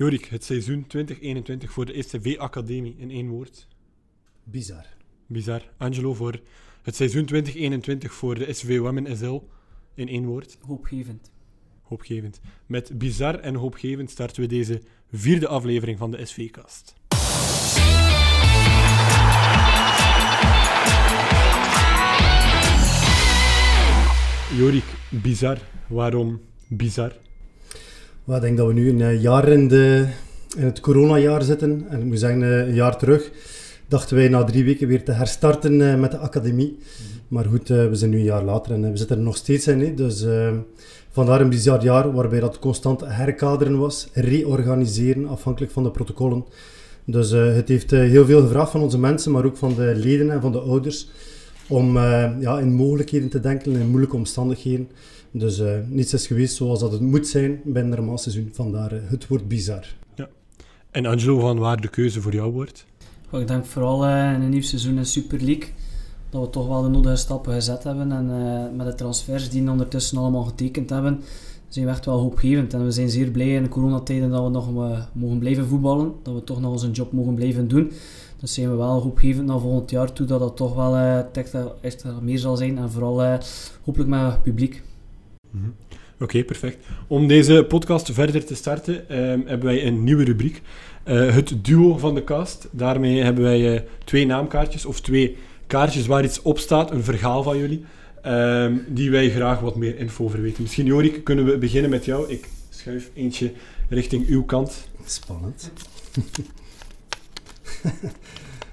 Jorik, het seizoen 2021 voor de SCV-academie in één woord. Bizar. Bizar. Angelo, voor het seizoen 2021 voor de SCV Women SL in één woord. Hoopgevend. Hoopgevend. Met bizar en hoopgevend starten we deze vierde aflevering van de SV-kast. Jorik, bizar. Waarom bizar? Ik denk dat we nu een eh, jaar in, de, in het coronajaar zitten. En ik moet zeggen, eh, een jaar terug dachten wij na drie weken weer te herstarten eh, met de academie. Maar goed, we zijn nu een jaar later en we zitten er nog steeds in. Dus vandaar een bizar jaar waarbij dat constant herkaderen was, reorganiseren afhankelijk van de protocollen. Dus het heeft heel veel gevraagd van onze mensen, maar ook van de leden en van de ouders om ja, in mogelijkheden te denken in moeilijke omstandigheden. Dus uh, niets is geweest zoals dat het moet zijn bij een normaal seizoen. Vandaar uh, het wordt bizar. Ja. En Angelo, van waar de keuze voor jou wordt? ik denk vooral uh, in een nieuw seizoen in Super League dat we toch wel de nodige stappen gezet hebben. En met de transfers die ondertussen allemaal getekend hebben, zijn we echt wel hoopgevend. En we zijn zeer blij in de coronatijden dat we nog mogen blijven voetballen. Dat we toch nog onze job mogen blijven doen. Dus zijn we wel hoopgevend naar volgend jaar toe dat dat toch wel echt, echt meer zal zijn. En vooral hopelijk met publiek. Mhm. Oké, perfect. Om deze podcast verder te starten, ehm, hebben wij een nieuwe rubriek. Uh, het duo van de cast. Daarmee hebben wij uh, twee naamkaartjes, of twee kaartjes waar iets op staat, een verhaal van jullie, ehm, die wij graag wat meer info over weten. Misschien, Jorik, kunnen we beginnen met jou. Ik schuif eentje richting uw kant. Spannend.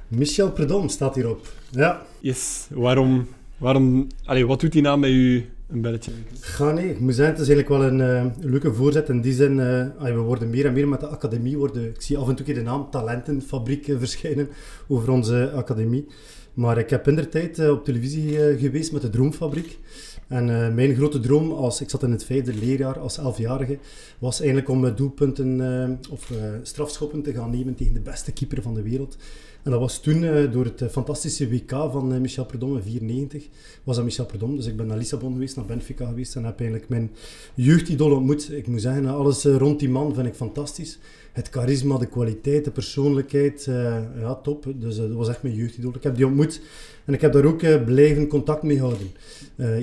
Michel Predom staat hierop. Ja. Yes. Waarom... waarom allez, wat doet die naam bij u een belletje. Ga nee, ik moet zeggen, het is eigenlijk wel een, uh, leuke voorzet. In die zin, uh, we worden meer en meer met de academie. Worden, ik zie af en toe de naam Talentenfabriek uh, verschijnen over onze academie. Maar ik heb in de tijd op televisie geweest met de Droomfabriek. En mijn grote droom, als ik zat in het vijfde leerjaar als elfjarige, was eigenlijk om doelpunten of strafschoppen te gaan nemen tegen de beste keeper van de wereld. En dat was toen uh, door het eh, fantastische WK van uh, Michel Predom in 94. Was dat Michel Predom. Dus ik ben naar Lissabon geweest, naar Benfica geweest en heb eigenlijk mijn jeugdidol ontmoet. Ik moet zeggen, alles rond die man vind ik fantastisch. Het charisma, de kwaliteit, de persoonlijkheid, ja, top. Dus dat was echt mijn jeugdidol. Ik heb die ontmoet en ik heb daar ook blijven contact mee houden.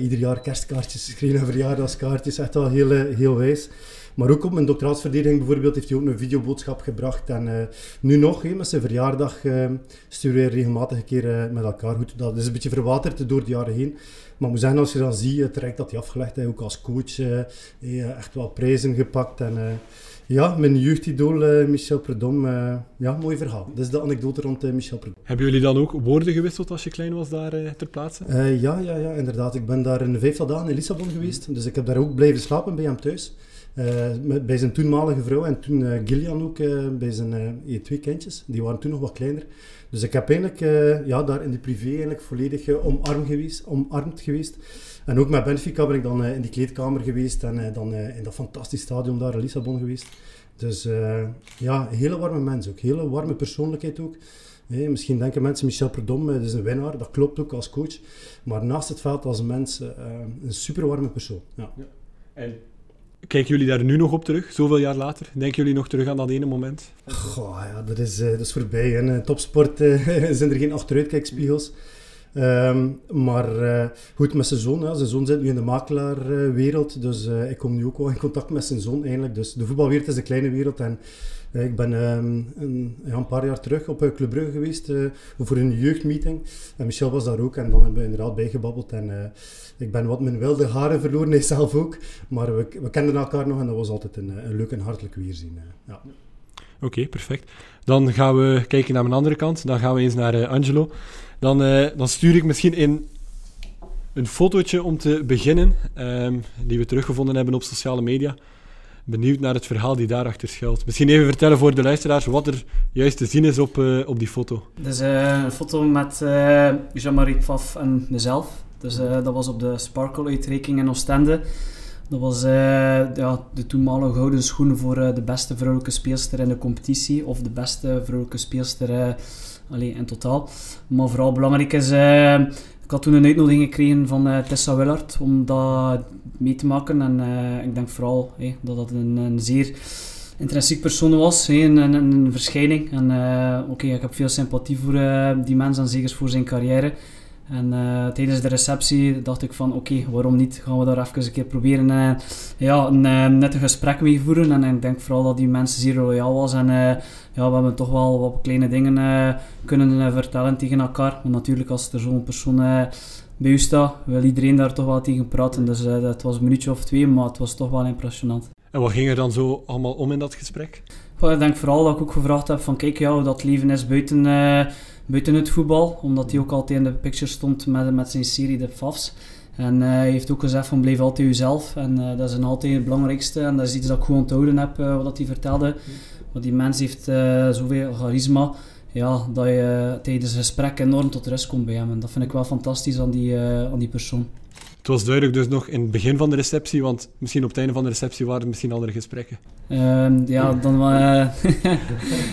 ieder jaar kerstkaartjes geschreven en verjaardagskaartjes, echt wel heel, heel wijs. Maar ook op mijn doctoraatsverdediging bijvoorbeeld heeft hij ook een videoboodschap gebracht. En uh, nu nog, met zijn verjaardag, uh, sturen we regelmatig een keer uh, met elkaar. Goed, dat is een beetje verwaterd door de jaren heen. Maar moet zeggen, als je dan ziet, het traject dat hij afgelegd heeft, ook als coach, echt wel prijzen gepakt. En ja, mijn jeugdidool Michel Predom, ja, mooi verhaal. Dat is de anekdote rond Michel Predom. Hebben jullie dan ook woorden gewisseld als je klein was daar ter plaatse? ja, ja, ja, inderdaad. Ik ben daar een vijftal dagen in Lissabon geweest. Dus ik heb daar ook blijven slapen bij hem thuis. Uh, bij zijn toenmalige vrouw en toen uh, Gillian ook, uh, bij zijn twee kindjes. Die waren toen nog wat kleiner. Dus ik heb eigenlijk ja, daar in de privé eigenlijk volledig omarmd, geweest, omarmd geweest. En ook met Benfica ben ik dan in die kleedkamer geweest en dan in dat fantastisch stadion daar in Lissabon geweest. Dus ja, hele warme mens ook. Hele warme persoonlijkheid ook. misschien denken mensen, Michel Perdom is een winnaar. Dat klopt ook als coach. Maar naast het veld als mens een super warme persoon. Ja. ja. En Kijken jullie daar nu nog op terug, zoveel jaar later? Denken jullie nog terug aan dat ene moment? Goh, ja, dat is, uh, dat is voorbij. In topsport uh, zijn er geen achteruitkijkspiegels. Um, maar goed, met zijn zoon. Ja. Zijn zoon zit nu in de makelaarwereld. dus ik kom nu ook wel in contact met zijn zoon eigenlijk. Dus de voetbalwereld is een kleine wereld. En ik ben um, een, ja, een, paar jaar terug op Club Brugge geweest voor een jeugdmeeting. En Michel was daar ook. En dan hebben we inderdaad bijgebabbeld. En ik ben wat mijn wilde haren verloren, hij zelf ook. Maar we, we kenden elkaar nog en dat was altijd een, een leuk en hartelijk weerzien. Ja. Oké, perfect. Dan gaan we kijken naar mijn andere kant. Dan gaan we eens naar uh, Angelo. Dan, uh, dan stuur ik misschien in een fotootje om te beginnen, um, die we teruggevonden hebben op sociale media. Benieuwd naar het verhaal die daarachter schuilt. Misschien even vertellen voor de luisteraars wat er juist te zien is op, uh, op die foto. Dat is een foto met Jean-Marie Pfaff en mezelf. Dus uh, dat was op de Sparkle uitreiking in Oostende. Dat was uh, ja, de toenmalige gouden schoenen voor uh, de beste vrouwelijke speelster in de competitie. Of de beste vrouwelijke speelster alleen in totaal. Maar vooral belangrijk is, ik had toen een uitnodiging gekregen van Tessa Willard om dat mee te maken. En ik denk vooral hey, dat dat een, een zeer intrinsiek persoon was, een, een, een, verschijning. En oké, ik heb veel sympathie voor die mensen en zeker voor zijn carrière. En uh, tijdens de receptie dacht ik van oké, waarom niet? Gaan we daar even een keer proberen uh, ja, een uh, net een gesprek mee voeren. En ik denk vooral dat die mensen zeer loyaal was. En ja, we hebben toch wel wat kleine dingen kunnen vertellen tegen elkaar. Maar natuurlijk als er zo'n persoon bij u staat, wil iedereen daar toch wel tegen praten. Dus het was een minuutje of twee, maar het was toch wel impressionant. En wat ging er dan zo allemaal om in dat gesprek? ik denk vooral dat ik ook gevraagd heb van kijk, ja, dat leven is buiten buiten het voetbal, omdat hij ook altijd in de picture stond met, met zijn serie De Fafs. En uh, hij heeft ook gezegd van blijf altijd jezelf. En uh, dat is een altijd het belangrijkste. En dat is iets dat ik gewoon onthouden heb, uh, wat hij vertelde. Want die mens heeft zoveel charisma, ja, dat je tijdens gesprek enorm tot rust komt bij hem. En dat vind ik wel fantastisch aan die, aan die persoon. Het was duidelijk dus nog in het begin van de receptie, want misschien op het einde van de receptie waren er misschien andere gesprekken. Uh, ja, dan... Uh,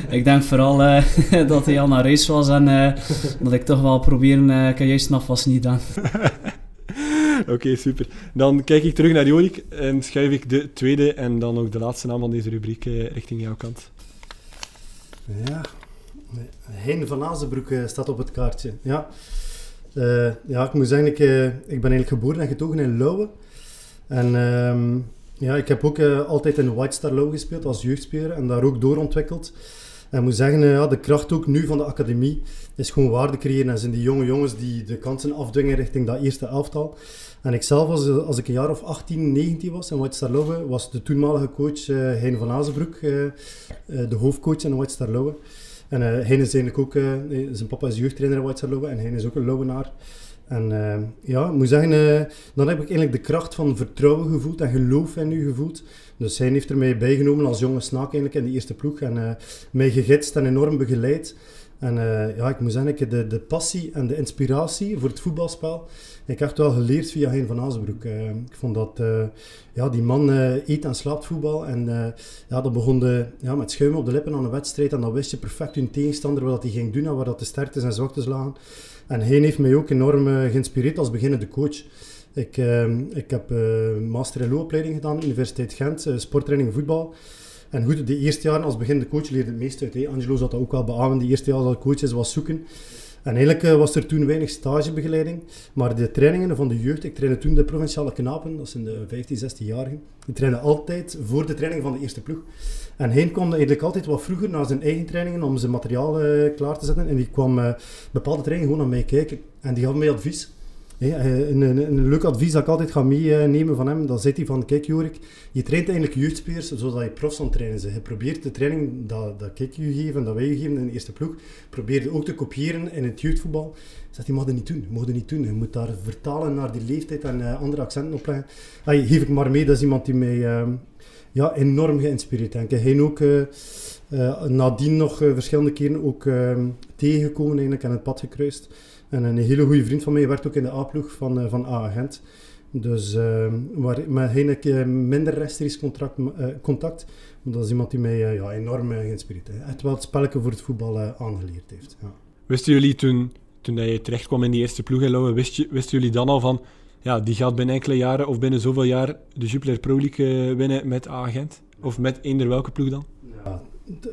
ik denk vooral uh, dat hij al naar race was en uh, dat ik toch wel proberen... heb juist nog vast niet gedaan. Oké, super. Dan kijk ik terug naar Jorik en schuif ik de tweede en dan ook de laatste naam van deze rubriek richting jouw kant. Ja, Hein van Azenbroek staat op het kaartje. Ja. Uh, ja, ik moet zeggen, ik, uh, ik ben eigenlijk geboren en getogen in Lauwe. En uh, ja, ik heb ook uh, altijd in White Star Lauwe gespeeld als jeugdspeler en daar ook doorontwikkeld. En moet zeggen, ja, de kracht ook nu van de academie is gewoon waarde creëren. En zijn die jonge jongens die de kansen afdwingen richting dat eerste elftal. En ik zelf, als, als ik een jaar of 18, 19 was in White Star Lauwe, was de toenmalige coach Hein van Azenbroek de hoofdcoach in White Star Lauwe. En hij is eigenlijk ook, uh, zijn papa is jeugdtrainer in White en hij is ook een Lauwenaar. En uh, ja, ik moet zeggen, dan heb ik eigenlijk de kracht van vertrouwen gevoeld en geloof in u gevoeld. Dus hij heeft er mij bijgenomen als jonge snaak eigenlijk in de eerste ploeg en mij gegidst en enorm begeleid. En ja, ik moet zeggen, de, de passie en de inspiratie voor het voetbalspel ik echt wel geleerd via Hein van Azenbroek. Uh, ik vond dat uh, ja, die man uh, eet en slaapt voetbal. En ja, dat begon de, ja, met schuim op de lippen aan de wedstrijd. En dan wist je perfect hun tegenstander wat hij ging doen en waar dat de sterktes en zwaktes lagen. En Hein heeft mij ook enorm geïnspireerd als beginnende coach. Ik, ik heb master in opleiding gedaan, Universiteit Gent, sporttraining voetbal. En goed, de eerste jaren als beginnende coach leerde het meest uit. Angelo zat dat ook wel beamen. De eerste jaar als coach is was zoeken. En eigenlijk eh, was er toen weinig stagebegeleiding, maar de trainingen van de jeugd, ik trainde toen de provinciale knapen, dat zijn de 15, 16-jarigen, die trainen altijd voor de training van de eerste ploeg. En hij kwam eigenlijk altijd wat vroeger naar zijn eigen trainingen om zijn materiaal uh, klaar te zetten en die kwam uh, bepaalde trainingen gewoon naar mij kijken en die gaf mij advies. Eh, een, een, leuk advies dat ik altijd ga meenemen van hem, dan zegt hij van, kijk Jorik, je traint eigenlijk jeugdspelers zoals je profs aan trainen bent. Je probeert de training dat, dat ik je geef en dat wij je geven in de eerste ploeg, probeer ook te kopiëren in het jeugdvoetbal. Zegt hij, mag dat niet doen, mag dat niet doen. Je moet daar vertalen naar die leeftijd en uh, andere accenten opleggen. Ay, geef ik maar mee, dat is iemand die mij uh, ja, enorm geïnspireerd heeft. Hij ook uh, nadien nog verschillende keren ook tegengekomen eigenlijk en het pad gekruist. En een hele goede vriend van mij werkt ook in de A-ploeg van, uh, van A-agent. Dus uh, waar, met een minder rechtstreeks contact, uh, contact. Dat is iemand die mij ja, enorm geïnspireerd heeft. Echt wel het spelletje voor het voetbal aangeleerd heeft. Ja. Wisten jullie toen, toen dat je terecht kwam in die eerste ploeg in Lauwe, wist wisten jullie dan al van... Ja, die gaat binnen enkele jaren of binnen zoveel jaar de Jupiler Pro League winnen met A-agent? Of met eender welke ploeg dan? Ja,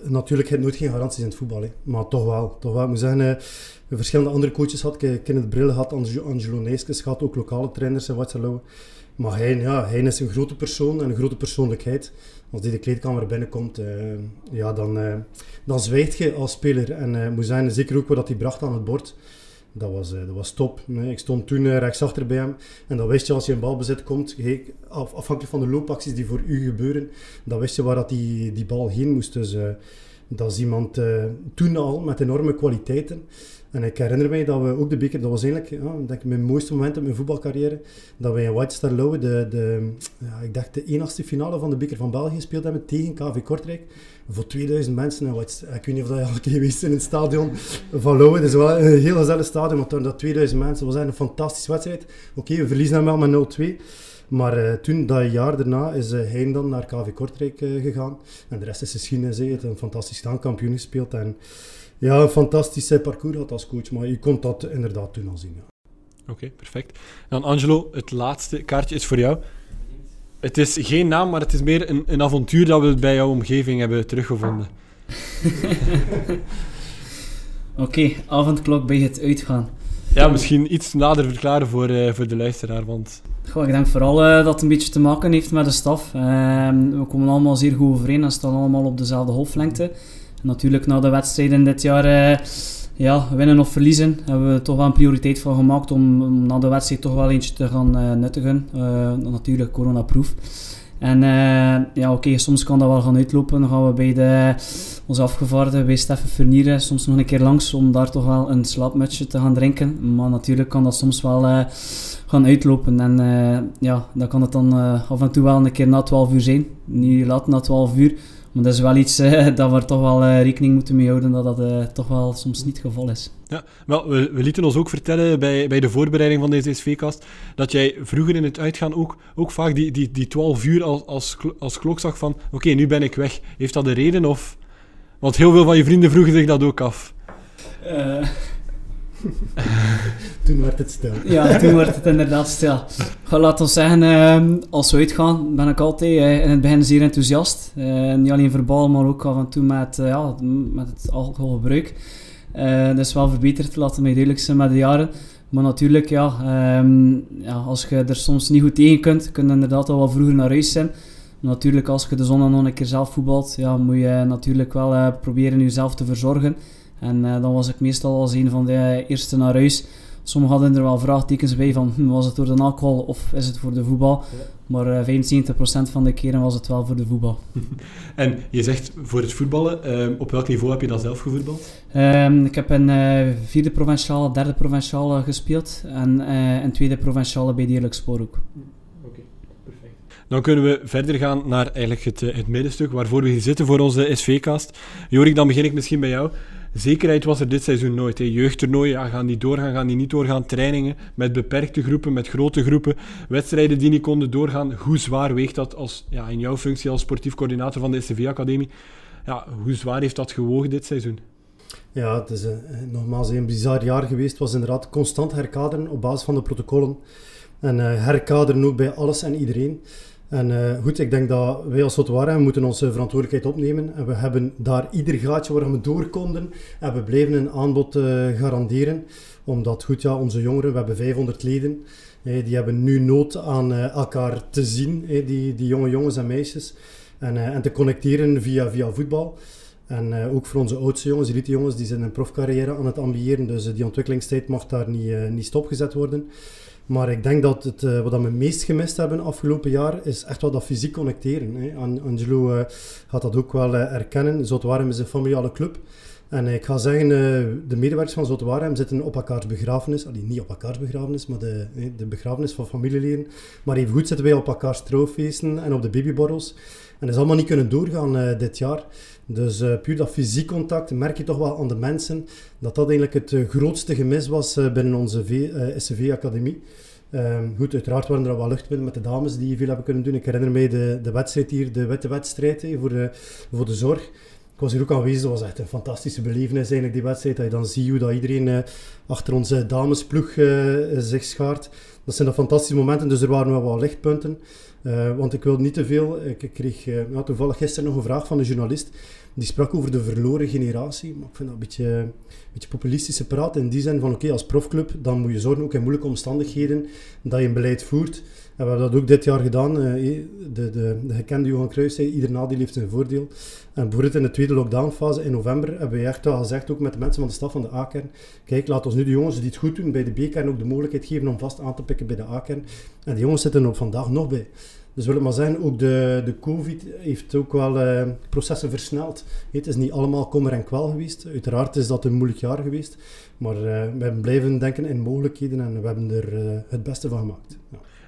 natuurlijk heb je nooit geen garanties in het voetbal, hè. maar toch wel. Toch wel. Ik moet zeggen, verschillende andere coaches had. Kenneth Brille had, Angelo Nijskes had, ook lokale trainers in Waterloo. Maar hij, ja, hij is een grote persoon en een grote persoonlijkheid. Als hij de kleedkamer binnenkomt, uh, ja, dan, uh, dan zwijgt je als speler. En uh, moet zijn zeker ook wat hij bracht aan het bord. Dat was, dat was top. Ik stond toen rechtsachter bij hem. En dan wist je als je in balbezit komt, afhankelijk van de loopacties die voor u gebeuren, dan wist je waar dat die, die bal heen moest. Dus dat is iemand toen al met enorme kwaliteiten. En ik herinner mij dat we ook de beker, dat was eigenlijk denk ik mijn mooiste moment in mijn voetbalcarrière, dat wij in White Star Lauwe de, de, ja, ik dacht de enigste finale van de beker van België gespeeld hebben tegen KV Kortrijk. Voor 2000 mensen. En ik weet niet of dat je al geweest in het stadion van Lauwe. Het is wel een heel gezellig stadion, maar toen dat 2000 mensen, was een fantastische wedstrijd. Oké, we verliezen hem wel met 0-2. Maar uh, toen, dat jaar daarna, is uh, dan naar KV Kortrijk uh, gegaan. En de rest is geschiedenis. Hij een fantastisch kampioen gespeeld. En ja, een fantastisch parcours had als coach, maar je kon dat inderdaad toen al zien. Ja. Oké, perfect. Dan Angelo, het laatste kaartje is voor jou. Het is geen naam, maar het is meer een, een avontuur dat we bij jouw omgeving hebben teruggevonden. Oké, avondklok bij het uitgaan. Ja, misschien iets nader verklaren voor, uh, voor de luisteraar, want... Goh, ik denk vooral uh, dat het een beetje te maken heeft met de staf. Uh, we komen allemaal zeer goed overeen en staan allemaal op dezelfde golflengte. Natuurlijk na de wedstrijden dit jaar, eh, ja, winnen of verliezen, hebben we toch wel een prioriteit van gemaakt om, na de wedstrijd toch wel eentje te gaan nuttigen. natuurlijk coronaproof. En ja, oké, soms kan dat wel gaan uitlopen. Dan gaan we bij de, onze afgevaardigde, bij Steffen Vernieren, soms nog een keer langs om daar toch wel een slaapmutsje te gaan drinken. Maar natuurlijk kan dat soms wel gaan uitlopen. En ja, dan kan het dan af en toe wel een keer na 12 uur zijn. Niet laat na 12 uur. Maar dat is wel iets dat we toch wel rekening moeten mee houden dat dat toch wel soms niet het geval is. Ja, wel, we, we, lieten ons ook vertellen bij, bij de voorbereiding van deze SV-kast dat jij vroeger in het uitgaan ook, ook vaak die, die, die 12 uur als, als, als klok zag van oké, nu ben ik weg. Heeft dat een reden? Of... Want heel veel van je vrienden vroegen zich dat ook af. Toen werd het stil. Ja, toen werd het inderdaad stil. Ga, laat zeggen, uh, als we uitgaan, ben ik altijd uh, in het begin zeer enthousiast. Uh, niet alleen verbaal, maar ook af en toe met, ja, met het alcoholgebruik. dat is wel verbeterd, laten we duidelijk zijn, met de jaren. Maar natuurlijk, ja, um, ja, als je er soms niet goed tegen kunt, kun je inderdaad al wel vroeger naar huis zijn. Natuurlijk, als je de zon nog een keer zelf voetbalt, ja, moet je natuurlijk wel proberen jezelf te verzorgen. En uh, dan was ik meestal als een van de eerste naar huis. Sommigen hadden er wel vraagtekens bij van, hm, was het door de alcohol of is het voor de voetbal? Maar uh, eh, 75% van de keren was het wel voor de voetbal. en je zegt voor het voetballen, uh, op welk niveau heb je dan zelf gevoetbald? Um, ik heb in uh, vierde provinciale, derde provinciale gespeeld en in tweede provinciale bij Dierlijk Spoor ook. Dan kunnen we verder gaan naar eigenlijk het, het middenstuk waarvoor we hier zitten voor onze SV-cast. Jorik, dan begin ik misschien bij jou. Zekerheid was er dit seizoen nooit. Jeugdtoernooien, ja, gaan die doorgaan, gaan die niet doorgaan. Trainingen met beperkte groepen, met grote groepen. Wedstrijden die niet konden doorgaan. Hoe zwaar weegt dat als, ja, in jouw functie als sportief coördinator van de SV-academie? Ja, hoe zwaar heeft dat gewogen dit seizoen? Ja, het is een, nogmaals een bizar jaar geweest. Het was inderdaad constant herkaderen op basis van de protocollen. En uh, herkaderen ook bij alles en iedereen. En uh, goed, ik denk dat wij als Sotwara moeten onze verantwoordelijkheid opnemen. En we hebben daar ieder gaatje waar we door konden. En we blijven een aanbod uh, garanderen. Omdat, goed ja, onze jongeren, we hebben 500 leden. die hebben nu nood aan elkaar te zien, die, die jonge jongens en meisjes. En, en te connecteren via, via voetbal. En ook voor onze oudste jongens, elite jongens, die zijn een profcarrière aan het ambiëren. Dus die ontwikkelingstijd mag daar niet, niet stopgezet worden. Maar ik denk dat het, uh, wat we meest gemist hebben afgelopen jaar, is echt wel dat fysiek connecteren. Hè. Angelo uh, gaat dat ook wel uh, erkennen. Zotwarem is een familiale club. En ik ga zeggen, de medewerkers van Zotwarem zitten op elkaars begrafenis. Allee, niet op elkaars begrafenis, maar de, de begrafenis van familieleden. Maar even goed zitten wij op elkaars trouwfeesten en op de babyborrels. En dat is allemaal niet kunnen doorgaan dit jaar. Dus uh, puur dat fysiek contact merk je toch wel aan de mensen dat dat eigenlijk het uh, grootste gemis was uh, binnen onze SCV-academie. Ehm, goed, uiteraard waren er wel luchtmiddelen met de dames die veel hebben kunnen doen. Ik herinner mij de, de wedstrijd hier, de witte wedstrijd voor, de, voor de zorg. Ik was hier ook aanwezig, dat was echt een fantastische belevenis eigenlijk die wedstrijd. Dat je dan ziet hoe dat iedereen achter onze damesploeg zich schaart. Dat zijn de fantastische momenten, dus er waren wel wat lichtpunten. Want ik wil niet te veel. Ik kreeg ja, toevallig gisteren nog een vraag van een journalist die sprak over de verloren generatie. Maar ik vind dat een beetje, beetje populistische praat. In die zin van, oké, als profclub, dan moet je zorgen, ook in moeilijke omstandigheden, dat je een beleid voert. We hebben dat ook dit jaar gedaan. Eh, de, de, de gekende Johan Cruijff zei, ieder nadeel heeft zijn voordeel. En bijvoorbeeld in de tweede lockdownfase in november hebben we echt wel gezegd, ook met de mensen van de staf van de A-kern, kijk, laat ons nu de jongens die het goed doen bij de B-kern ook de mogelijkheid geven om vast aan te pikken bij de A-kern. En die jongens zitten er vandaag nog bij. Dus wil ik maar zeggen, ook de, de COVID heeft ook wel uh, processen versneld. Het is niet allemaal kommer en kwel geweest. Uiteraard is dat een moeilijk jaar geweest. Maar uh, we blijven denken in mogelijkheden en we hebben er het beste van gemaakt.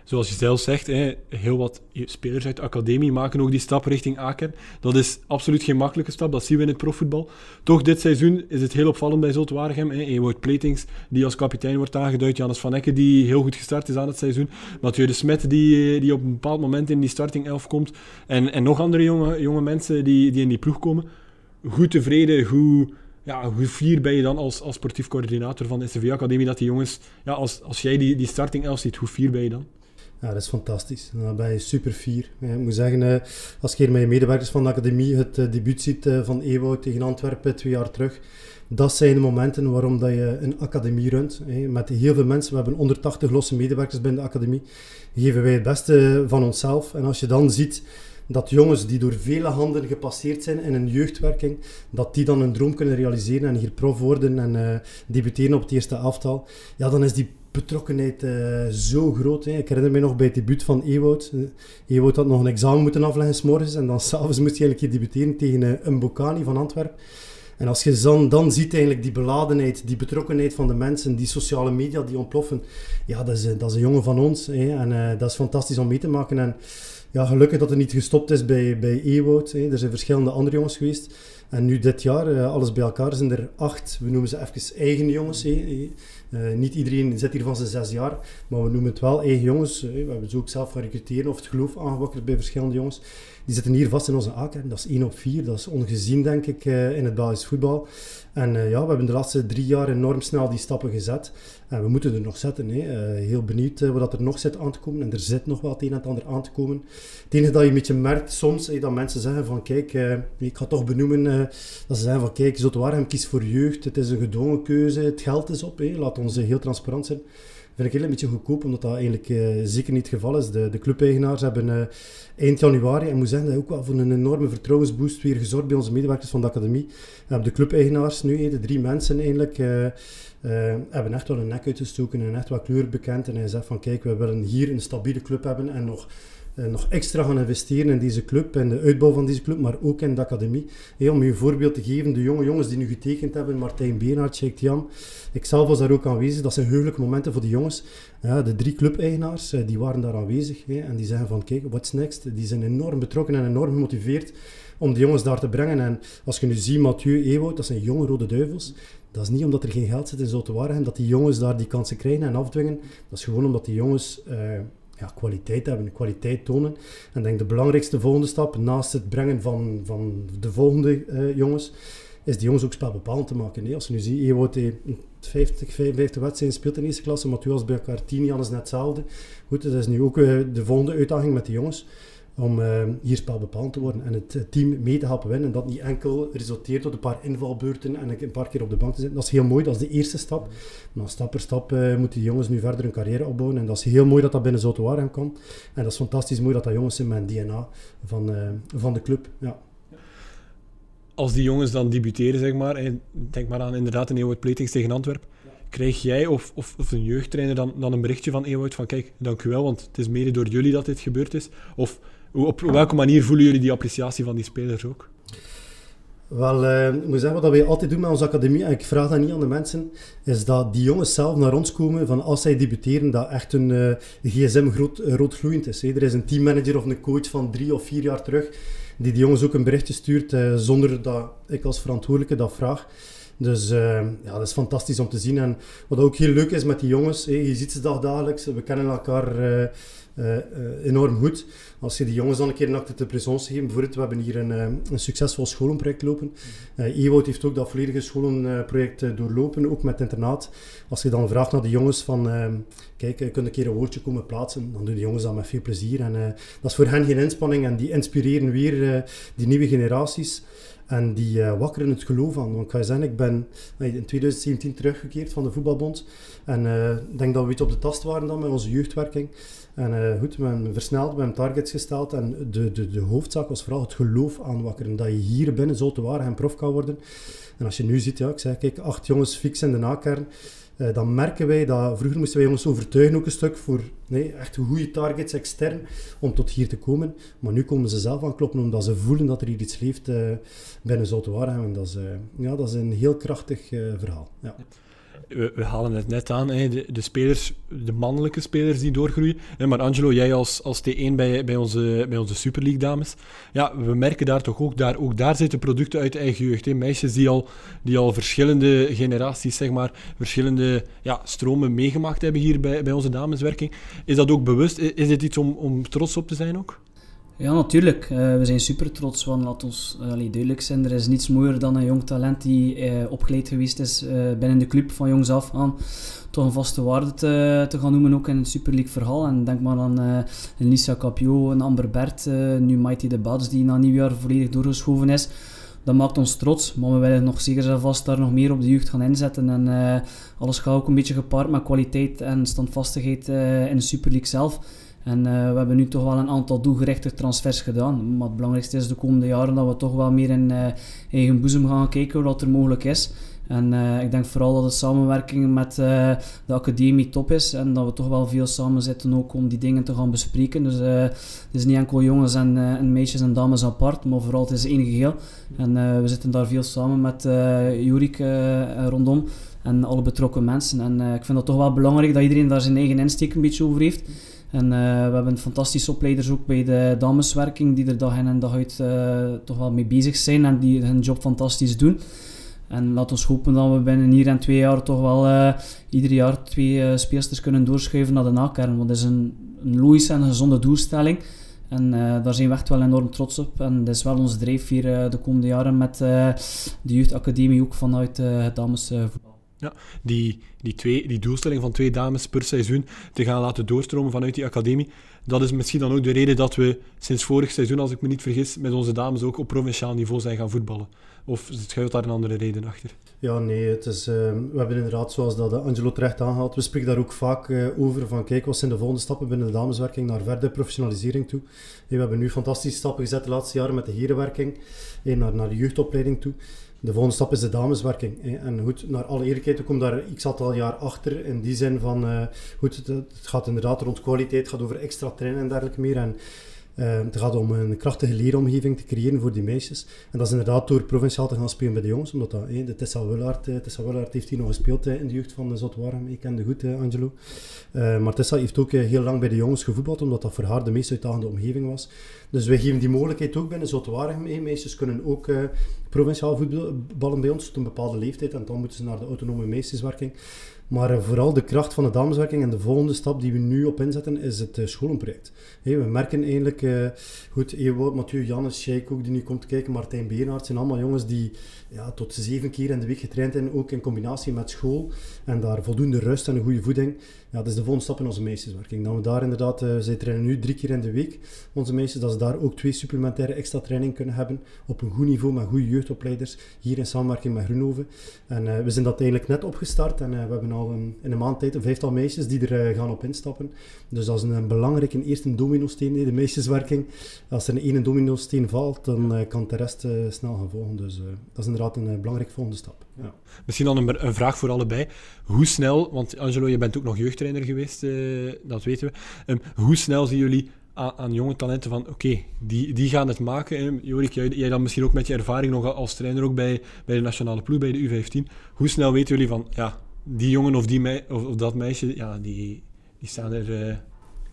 Zoals je zelf zegt, hè, heel wat spelers uit de academie maken ook die stap richting Aken. Dat is absoluut geen makkelijke stap, dat zien we in het profvoetbal. Toch, dit seizoen is het heel opvallend bij Zulte Waregem. Ewout Platings, die als kapitein wordt aangeduid. Jannes van Ecke, die heel goed gestart is aan het seizoen. Mathieu de Smet, die, die op een bepaald moment in die starting elf komt. En, en nog andere jonge, jonge mensen die, die in die ploeg komen. Goed tevreden, goed ja, hoe fier ben je dan als, als sportief coördinator van de SV Academie dat die jongens, ja, als, als jij die, die starting elf ziet, hoe fier ben je dan? Ja, dat is fantastisch. Dan ben je super fier. Ik moet zeggen, als je hier met je medewerkers van de academie het debuut ziet van Ewout tegen Antwerpen twee jaar terug, dat zijn de momenten waarom dat je een academie runt. Met heel veel mensen, we hebben 180 losse medewerkers binnen de academie, geven wij het beste van onszelf. En als je dan ziet dat jongens die door vele handen gepasseerd zijn in een jeugdwerking, dat die dan een droom kunnen realiseren en hier prof worden en uh, debuteren op het eerste aftal, ja, dan is die betrokkenheid uh, zo groot. Hè. Ik herinner me nog bij het debuut van Ewout. Uh, Ewout had nog een examen moeten afleggen s morgens en dan s'avonds moest hij eigenlijk debuteren tegen een Bocani van Antwerpen. En als je dan, dan ziet eigenlijk die beladenheid, die betrokkenheid van de mensen, die sociale media die ontploffen, ja, dat is, dat is een jongen van ons. Hè. En dat is fantastisch om mee te maken. En ja, gelukkig dat het niet gestopt is bij, bij Ewout. Hè. Er zijn verschillende andere jongens geweest. En nu dit jaar, alles bij elkaar, zijn er acht, we noemen ze even eigen jongens. Hè. Uh, niet iedereen zit hier van zijn zes jaar, maar we noemen het wel eigen jongens. Hè. We hebben ook zelf gaan recruteren of het geloof aangewakkerd bij verschillende jongens. Die zitten hier vast in onze A-kern. Dat is 1 op 4. Dat is ongezien, denk ik, uh, in het Belgisch voetbal. En uh, ja, we hebben de laatste drie jaar enorm snel die stappen gezet. En we moeten er nog zetten. Hè. Uh, heel benieuwd wat er nog zit aan te komen. En er zit nog wel het een en het ander aan te komen. Het enige dat je een beetje merkt soms, dat mensen zeggen van kijk, ik ga toch benoemen, dat ze zeggen van kijk, Zotowarem kiest voor jeugd. Het is een gedwongen keuze. Het geld is op. Hè. Laat ons heel transparant zijn vind ik een beetje goedkoop, omdat dat eigenlijk uh, zeker niet het geval is. De, de clubeigenaars hebben uh, eind januari, en moet zeggen dat ook wel voor een enorme vertrouwensboost weer gezorgd bij onze medewerkers van de academie. Uh, de clubeigenaars nu, de drie mensen eigenlijk, hebben echt wel een nek uitgestoken en echt wel kleur bekend. En hij zegt van kijk, we willen hier een stabiele club hebben en nog nog extra gaan investeren in deze club en de uitbouw van deze club, maar ook in de academie. om je een voorbeeld te geven, de jonge jongens die nu getekend hebben, Martijn Beenhard, Sheikh Jan, ik zelf was daar ook aanwezig, dat zijn heugelijke momenten voor de jongens. Ja, de drie clubeigenaars, uh, die waren daar aanwezig en die zeggen van kijk, what's next? Die zijn enorm betrokken en enorm gemotiveerd om de jongens daar te brengen. En als je nu ziet, Mathieu, Ewout, dat zijn jonge rode duivels. Dat is niet omdat er geen geld zit in Zoutewaren dat die jongens daar die kansen krijgen en afdwingen. Dat is gewoon omdat die jongens uh, ja, kwaliteit hebben, kwaliteit tonen. En denk de belangrijkste volgende stap, naast het brengen van, van de volgende uh, jongens, is die jongens ook spelbepalend te maken. Nee, als je nu ziet, Ewout heeft 50, 55 wedstrijden speelt in eerste klasse, was bij elkaar 10 jaar is net hetzelfde. Goed, dat is nu ook uh, de volgende uitdaging met de jongens om uh, hier spelbepalend te worden en het team mee te helpen winnen. En dat niet enkel resulteert tot een paar invalbeurten en een paar keer op de bank te zitten. Dat is heel mooi, dat is de eerste stap. Maar stap per stap uh, moeten die jongens nu verder hun carrière opbouwen. En dat is heel mooi dat dat binnen Zotowarem kan. En dat is fantastisch mooi dat dat jongens zijn met een DNA van, uh, van de club. Ja. Als die jongens dan debuteren, zeg maar, en denk maar aan inderdaad een Ewout Platings tegen Antwerpen, krijg jij of, of, of, een jeugdtrainer dan, dan een berichtje van Ewout van kijk, dank u wel, want het is mede door jullie dat dit gebeurd is? Of op welke manier voelen jullie die appreciatie van die spelers ook? Wel, uh, ik moet zeggen, wat wij altijd doen met onze academie, en ik vraag dat niet aan de mensen, is dat die jongens zelf naar ons komen van als zij debuteren, dat echt hun uh, gsm groot, uh, roodgloeiend is. Hè. Er is een teammanager of een coach van drie of vier jaar terug, die die jongens ook een berichtje stuurt, zonder dat ik als verantwoordelijke dat vraag. Dus ja, dat is fantastisch om te zien. En wat ook heel leuk is met die jongens, je ziet ze dagelijks, we kennen elkaar uh, enorm goed. Als je die jongens dan een keer een acte de présence geeft, bijvoorbeeld, we hebben hier een, uh, een succesvol scholenproject lopen. Uh, heeft ook dat volledige scholenproject doorlopen, ook met internaat. Als je dan vraagt naar de jongens van, kijk, je een keer een woordje komen plaatsen, dan doen de jongens dat met veel plezier. En dat is voor hen geen inspanning en die inspireren weer die nieuwe generaties. En die uh, wakkeren het geloof aan. Want ik ga zeggen, ik ben in 2017 teruggekeerd van de voetbalbond. En ik denk dat we iets op de tast waren dan met onze jeugdwerking. En uh, goed, we hebben versneld, we hebben targets gesteld en de, de, de hoofdzaak was vooral het geloof aanwakkeren. Dat je hier binnen zo te waar prof kan worden. En als je nu ziet, ja, ik zeg, kijk, acht jongens fix in de nakern. Uh, dan merken wij dat vroeger moesten wij jongens overtuigen ook een stuk voor nee, echt goede targets extern om tot hier te komen. Maar nu komen ze zelf aan kloppen omdat ze voelen dat er hier iets leeft uh, binnen Zoutwaarhem. En dat is, ja, dat is een heel krachtig verhaal. Ja we, halen het net aan, hè, de, de, spelers, de mannelijke spelers die doorgroeien. Hè, maar Angelo, jij als, als T1 bij, bij, onze, bij onze Super League dames, ja, we merken daar toch ook, daar, ook daar zitten producten uit eigen jeugd. Hè. Meisjes die al, die al verschillende generaties, zeg maar, verschillende ja, stromen meegemaakt hebben hier bij, bij onze dameswerking. Is dat ook bewust? Is dit iets om, om trots op te zijn ook? Ja, natuurlijk. Uh, we zijn super trots, want laat ons uh, duidelijk zijn, er is niets mooier dan een jong talent die uh, opgeleid geweest is binnen de club van jongs af aan toch een vaste waarde te, te gaan noemen ook in het Super League verhaal. En denk maar aan een Lisa Capio, een Amber Bert, nu Mighty de Bats die na nieuwjaar volledig doorgeschoven is. Dat maakt ons trots, maar we willen nog zeker en vast daar nog meer op de jeugd gaan inzetten. En alles gaat ook een beetje gepaard met kwaliteit en standvastigheid in de Super League zelf. En uh, we hebben nu toch wel een aantal doelgerichte transfers gedaan. Maar het belangrijkste is de komende jaren dat we toch wel meer in uh, eigen boezem gaan kijken wat er mogelijk is. En uh, ik denk vooral dat de samenwerking met de academie top is. En dat we toch wel veel samen zitten ook om die dingen te gaan bespreken. Dus het is niet enkel jongens en, en, meisjes en dames apart, maar vooral het is één geheel. En we zitten daar veel samen met Jurik rondom en alle betrokken mensen. En ik vind het toch wel belangrijk dat iedereen daar zijn eigen insteek een beetje over heeft. En uh, we hebben fantastische opleiders ook bij de dameswerking die er dag in en dag uit uh, toch wel mee bezig zijn en die hun job fantastisch doen. En laat ons hopen dat we binnen hier en twee jaar toch wel uh, ieder jaar twee speelsters kunnen doorschuiven naar de nakern. Want dat is een, een logische en gezonde doelstelling. En daar zijn we echt wel enorm trots op. En dat is wel ons drijfveer de komende jaren met de jeugdacademie ook vanuit het damesvoetbal. Ja, die, die, twee, die doelstelling van twee dames per seizoen te gaan laten doorstromen vanuit die academie, dat is misschien dan ook de reden dat we sinds vorig seizoen, als ik me niet vergis, met onze dames ook op provinciaal niveau zijn gaan voetballen. Of schuilt daar een andere reden achter? Ja, nee, het is, uh, we hebben inderdaad, zoals dat Angelo terecht aanhaalt, we spreken daar ook vaak uh, over van kijk, wat zijn de volgende stappen binnen de dameswerking naar verder professionalisering toe. we hebben nu fantastische stappen gezet de laatste jaren met de herenwerking, naar, naar de jeugdopleiding toe. De volgende stap is de dameswerking. En goed, naar alle eerlijkheid, ik kom daar x aantal jaar achter. In die zin van, uh, goed, het, gaat inderdaad rond kwaliteit, het gaat over extra trainen en dergelijke meer. En het gaat om een krachtige leeromgeving te creëren voor die meisjes. En dat is inderdaad door provinciaal te gaan spelen bij de jongens. Omdat dat, de Tessa Willaert, uh, Tessa Willaert heeft hier nog gespeeld in de jeugd van de Zotwarm. Ik kende goed, Angelo. maar Tessa heeft ook heel lang bij de jongens gevoetbald, omdat dat voor haar de meest uitdagende omgeving was. Dus wij geven die mogelijkheid ook binnen Zotwarm mee. Meisjes kunnen ook provinciaal voetballen bij ons tot een bepaalde leeftijd. En dan moeten ze naar de autonome meesterswerking. Maar vooral de kracht van de dameswerking en de volgende stap die we nu op inzetten is het uh, scholenproject. We merken eigenlijk, uh, goed, Ewout, Mathieu, Jannes, Sheik ook die nu komt kijken, Martijn Beenhard, zijn allemaal jongens die ja, tot zeven keer in de week getraind zijn, ook in combinatie met school. En daar voldoende rust en een goede voeding. Ja, dat is de volgende stap in onze meesterswerking. Dat we daar inderdaad, uh, zij trainen nu drie keer in de week, onze meesters, dat ze daar ook twee supplementaire extra training kunnen hebben op een goed niveau met goede jeugdopleiders, hier in samenwerking met Groenhoven. En we zijn dat eigenlijk net opgestart en we hebben in een maand tijd een vijftal meisjes die er gaan op instappen. Dus dat is een, een belangrijke eerste domino-steen, de meesterswerking. Als er een ene domino-steen valt, dan kan de rest snel gaan volgen. Dus dat is inderdaad een belangrijke volgende stap. Ja. Misschien dan een, een, vraag voor allebei. Hoe snel, want Angelo, je bent ook nog jeugdtrainer geweest, dat weten we. Um, hoe snel zien jullie aan, aan jonge talenten van, oké, die, die gaan het maken. Jorik, jij, jij, dan misschien ook met je ervaring nog als trainer ook bij, bij de nationale ploeg, bij de U15. Hoe snel weten jullie van, ja, die jongen of, die of, dat meisje, ja, die, die staan er... Uh,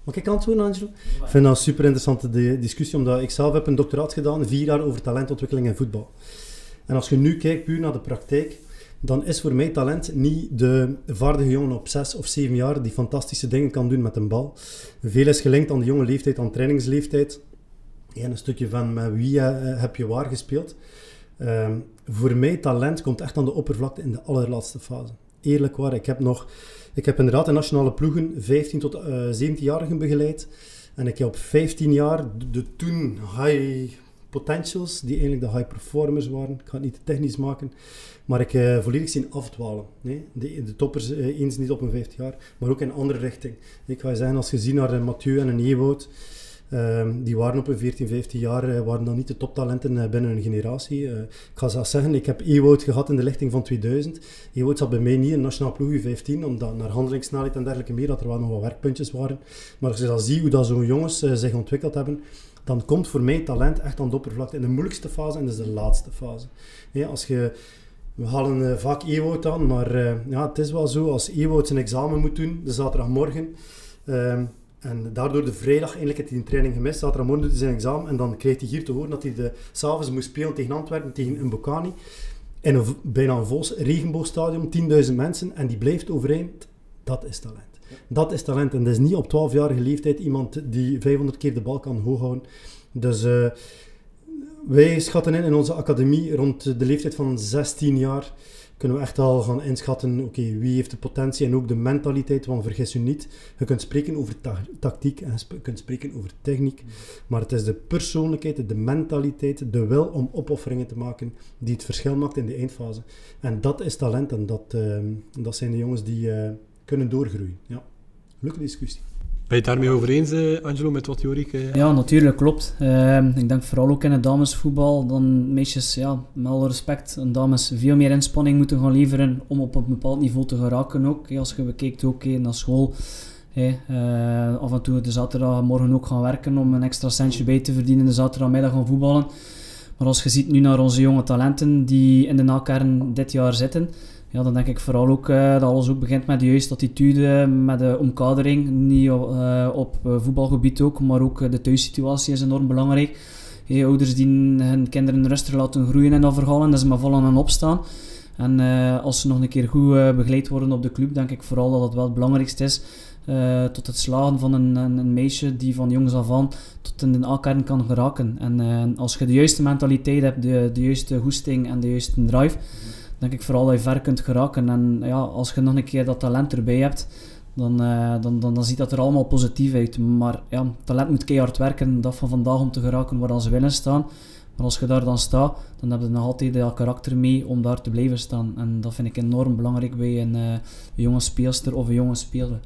Mag ik antwoorden, Angelo? Ik vind dat een super interessante discussie, omdat ik zelf heb een doctoraat gedaan, vier jaar over talentontwikkeling in voetbal. En als je nu kijkt puur naar de praktijk, dan is voor mij talent niet de vaardige jongen op 6 of 7 jaar die fantastische dingen kan doen met een bal. Veel is gelinkt aan de jonge leeftijd, aan trainingsleeftijd. En een stukje van met wie uh, heb je waar gespeeld. Uh, voor mij talent komt echt aan de oppervlakte in de allerlaatste fase. Eerlijk waar, ik heb nog, ik heb inderdaad in nationale ploegen 15 tot uh, eh, 17-jarigen begeleid. En ik heb op 15 jaar de, toen high potentials, die eigenlijk de high performers waren. Ik ga het niet te technisch maken, maar ik uh, volledig zien afdwalen. Nee? De, de toppers, uh, eens niet op een 50 jaar, maar ook in andere richting. Ik ga je zeggen, als je ziet naar Mathieu en een Ewout, uh, die waren op een 14, 15 jaar, uh, waren dan niet de toptalenten binnen hun generatie. ik ga zelfs zeggen, ik heb Ewout gehad in de lichting van 2000. Ewout zat bij mij niet in Nationaal Ploeg U15, omdat naar handelingssnelheid en dergelijke meer, dat er wel nog wat werkpuntjes waren. Maar als je dan ziet hoe dat zo'n jongens zich ontwikkeld hebben, dan komt voor mij talent echt aan de oppervlakte in de moeilijkste fase en dat is de laatste fase. als je, we halen uh, vaak Ewout aan, maar ja, het is wel zo, als Ewout zijn examen moet doen, de zaterdagmorgen, uh, en daardoor de vrijdag eigenlijk heeft hij een training gemist, zaterdagmorgen doet hij zijn examen en dan krijgt hij hier te horen dat hij s'avonds moest spelen tegen Antwerpen, tegen een Bocani, in een bijna een vol regenboogstadion, 10.000 mensen, en die blijft overeind, dat is talent. Dat is talent. En dat is niet op 12-jarige leeftijd iemand die 500 keer de bal kan hoog houden. Dus uh, wij schatten in in onze academie rond de leeftijd van 16 jaar kunnen we echt al gaan inschatten, oké, wie heeft de potentie en ook de mentaliteit, want vergis je niet, je kunt spreken over tactiek en je kunt spreken over techniek, maar het is de persoonlijkheid, de mentaliteit, de wil om opofferingen te maken, die het verschil maakt in de eindfase. En dat is talent en dat, uh, dat zijn de jongens die uh, kunnen doorgroeien. Ja, leuke discussie. Ben je het daarmee over eens, eh, Angelo, met wat Jorik... Uh... Ja, natuurlijk, klopt. Uh, ik denk vooral ook in het damesvoetbal, dan meisjes, ja, met alle respect, en dames veel meer inspanning moeten gaan leveren om op een bepaald niveau te geraken ook. Als je bekijkt ook naar school, af en toe de zaterdagmorgen ook gaan werken om een extra centje bij te verdienen, de zaterdagmiddag gaan voetballen. Maar als je ziet nu naar onze jonge talenten die in de nakern dit jaar zitten, ja, dan denk ik vooral ook uh, dat alles ook begint met de juiste attitude, met de omkadering. Niet uh, op eh, voetbalgebied ook, maar ook de thuissituatie is enorm belangrijk. Hey, ouders die hun kinderen rustig laten groeien in dat verhaal en dat ze maar vol aan opstaan. En als ze nog een keer goed begeleid worden op de club, denk ik vooral dat het wel het belangrijkste is. tot het slagen van een, een, een, meisje die van jongs af aan tot in de A-kern kan geraken. En als je de juiste mentaliteit hebt, de, de juiste goesting en de juiste drive, denk ik vooral dat je ver kunt geraken. En ja, als je nog een keer dat talent erbij hebt, dan, uh, dan, dan, dan ziet dat er allemaal positief uit. Maar ja, talent moet keihard werken, dat van vandaag om te geraken waar ze willen staan. Maar als je daar dan staat, dan heb je nog altijd dat karakter mee om daar te blijven staan. En dat vind ik enorm belangrijk bij een, een jonge speelster of een jonge speler.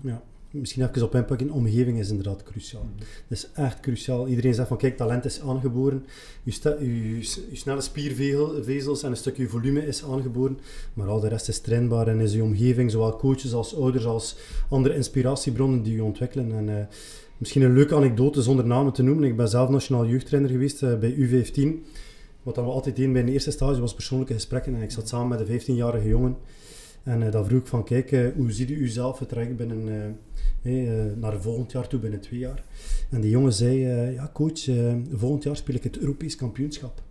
Ja, misschien even op inpakken, omgeving is inderdaad cruciaal. Mm Dat is echt cruciaal. Iedereen zegt van kijk, talent is aangeboren. Je, snelle spiervezels en een stukje volume is aangeboren. Maar al de rest is trainbaar en is je omgeving, zowel coaches als ouders als andere inspiratiebronnen die je ontwikkelen. En, uh, misschien een leuke anekdote zonder namen te noemen. Ik ben zelf nationaal jeugdtrainer geweest uh, bij U15. Wat we altijd deden bij een eerste stage was persoonlijke gesprekken. En ik zat samen met een 15-jarige jongen. En uh, dan vroeg ik van, kijk, hoe ziet u uzelf het binnen Hey, uh, naar volgend jaar toe, binnen twee jaar. En die jongen zei, ja coach, volgend jaar speel ik het Europees kampioenschap.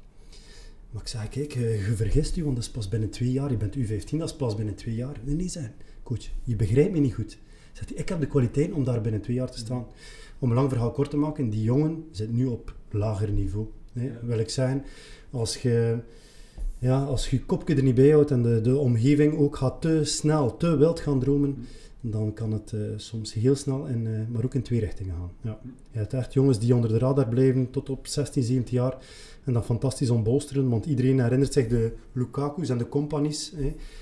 Maar ik zei, kijk, je vergist u, want dat is pas binnen twee jaar. Je bent U15, dat is pas binnen twee jaar. Nee, nee, zei coach, je begrijpt me niet goed. Zegt ik heb de kwaliteit om daar binnen twee jaar te staan. Om een lang verhaal kort te maken, die jongen zit nu op lager niveau. Nee, wil ik zeggen, als je ja, als je je kopje er niet bij houdt en de, de omgeving ook gaat te snel, te wild gaan dromen, dan kan het uh, soms heel snel, en, uh, maar ook in twee richtingen gaan. Ja. Je hebt echt jongens die onder de radar blijven tot op 16, 17 jaar en dat fantastisch ontbolsteren, want iedereen herinnert zich de Lukaku's en de companies,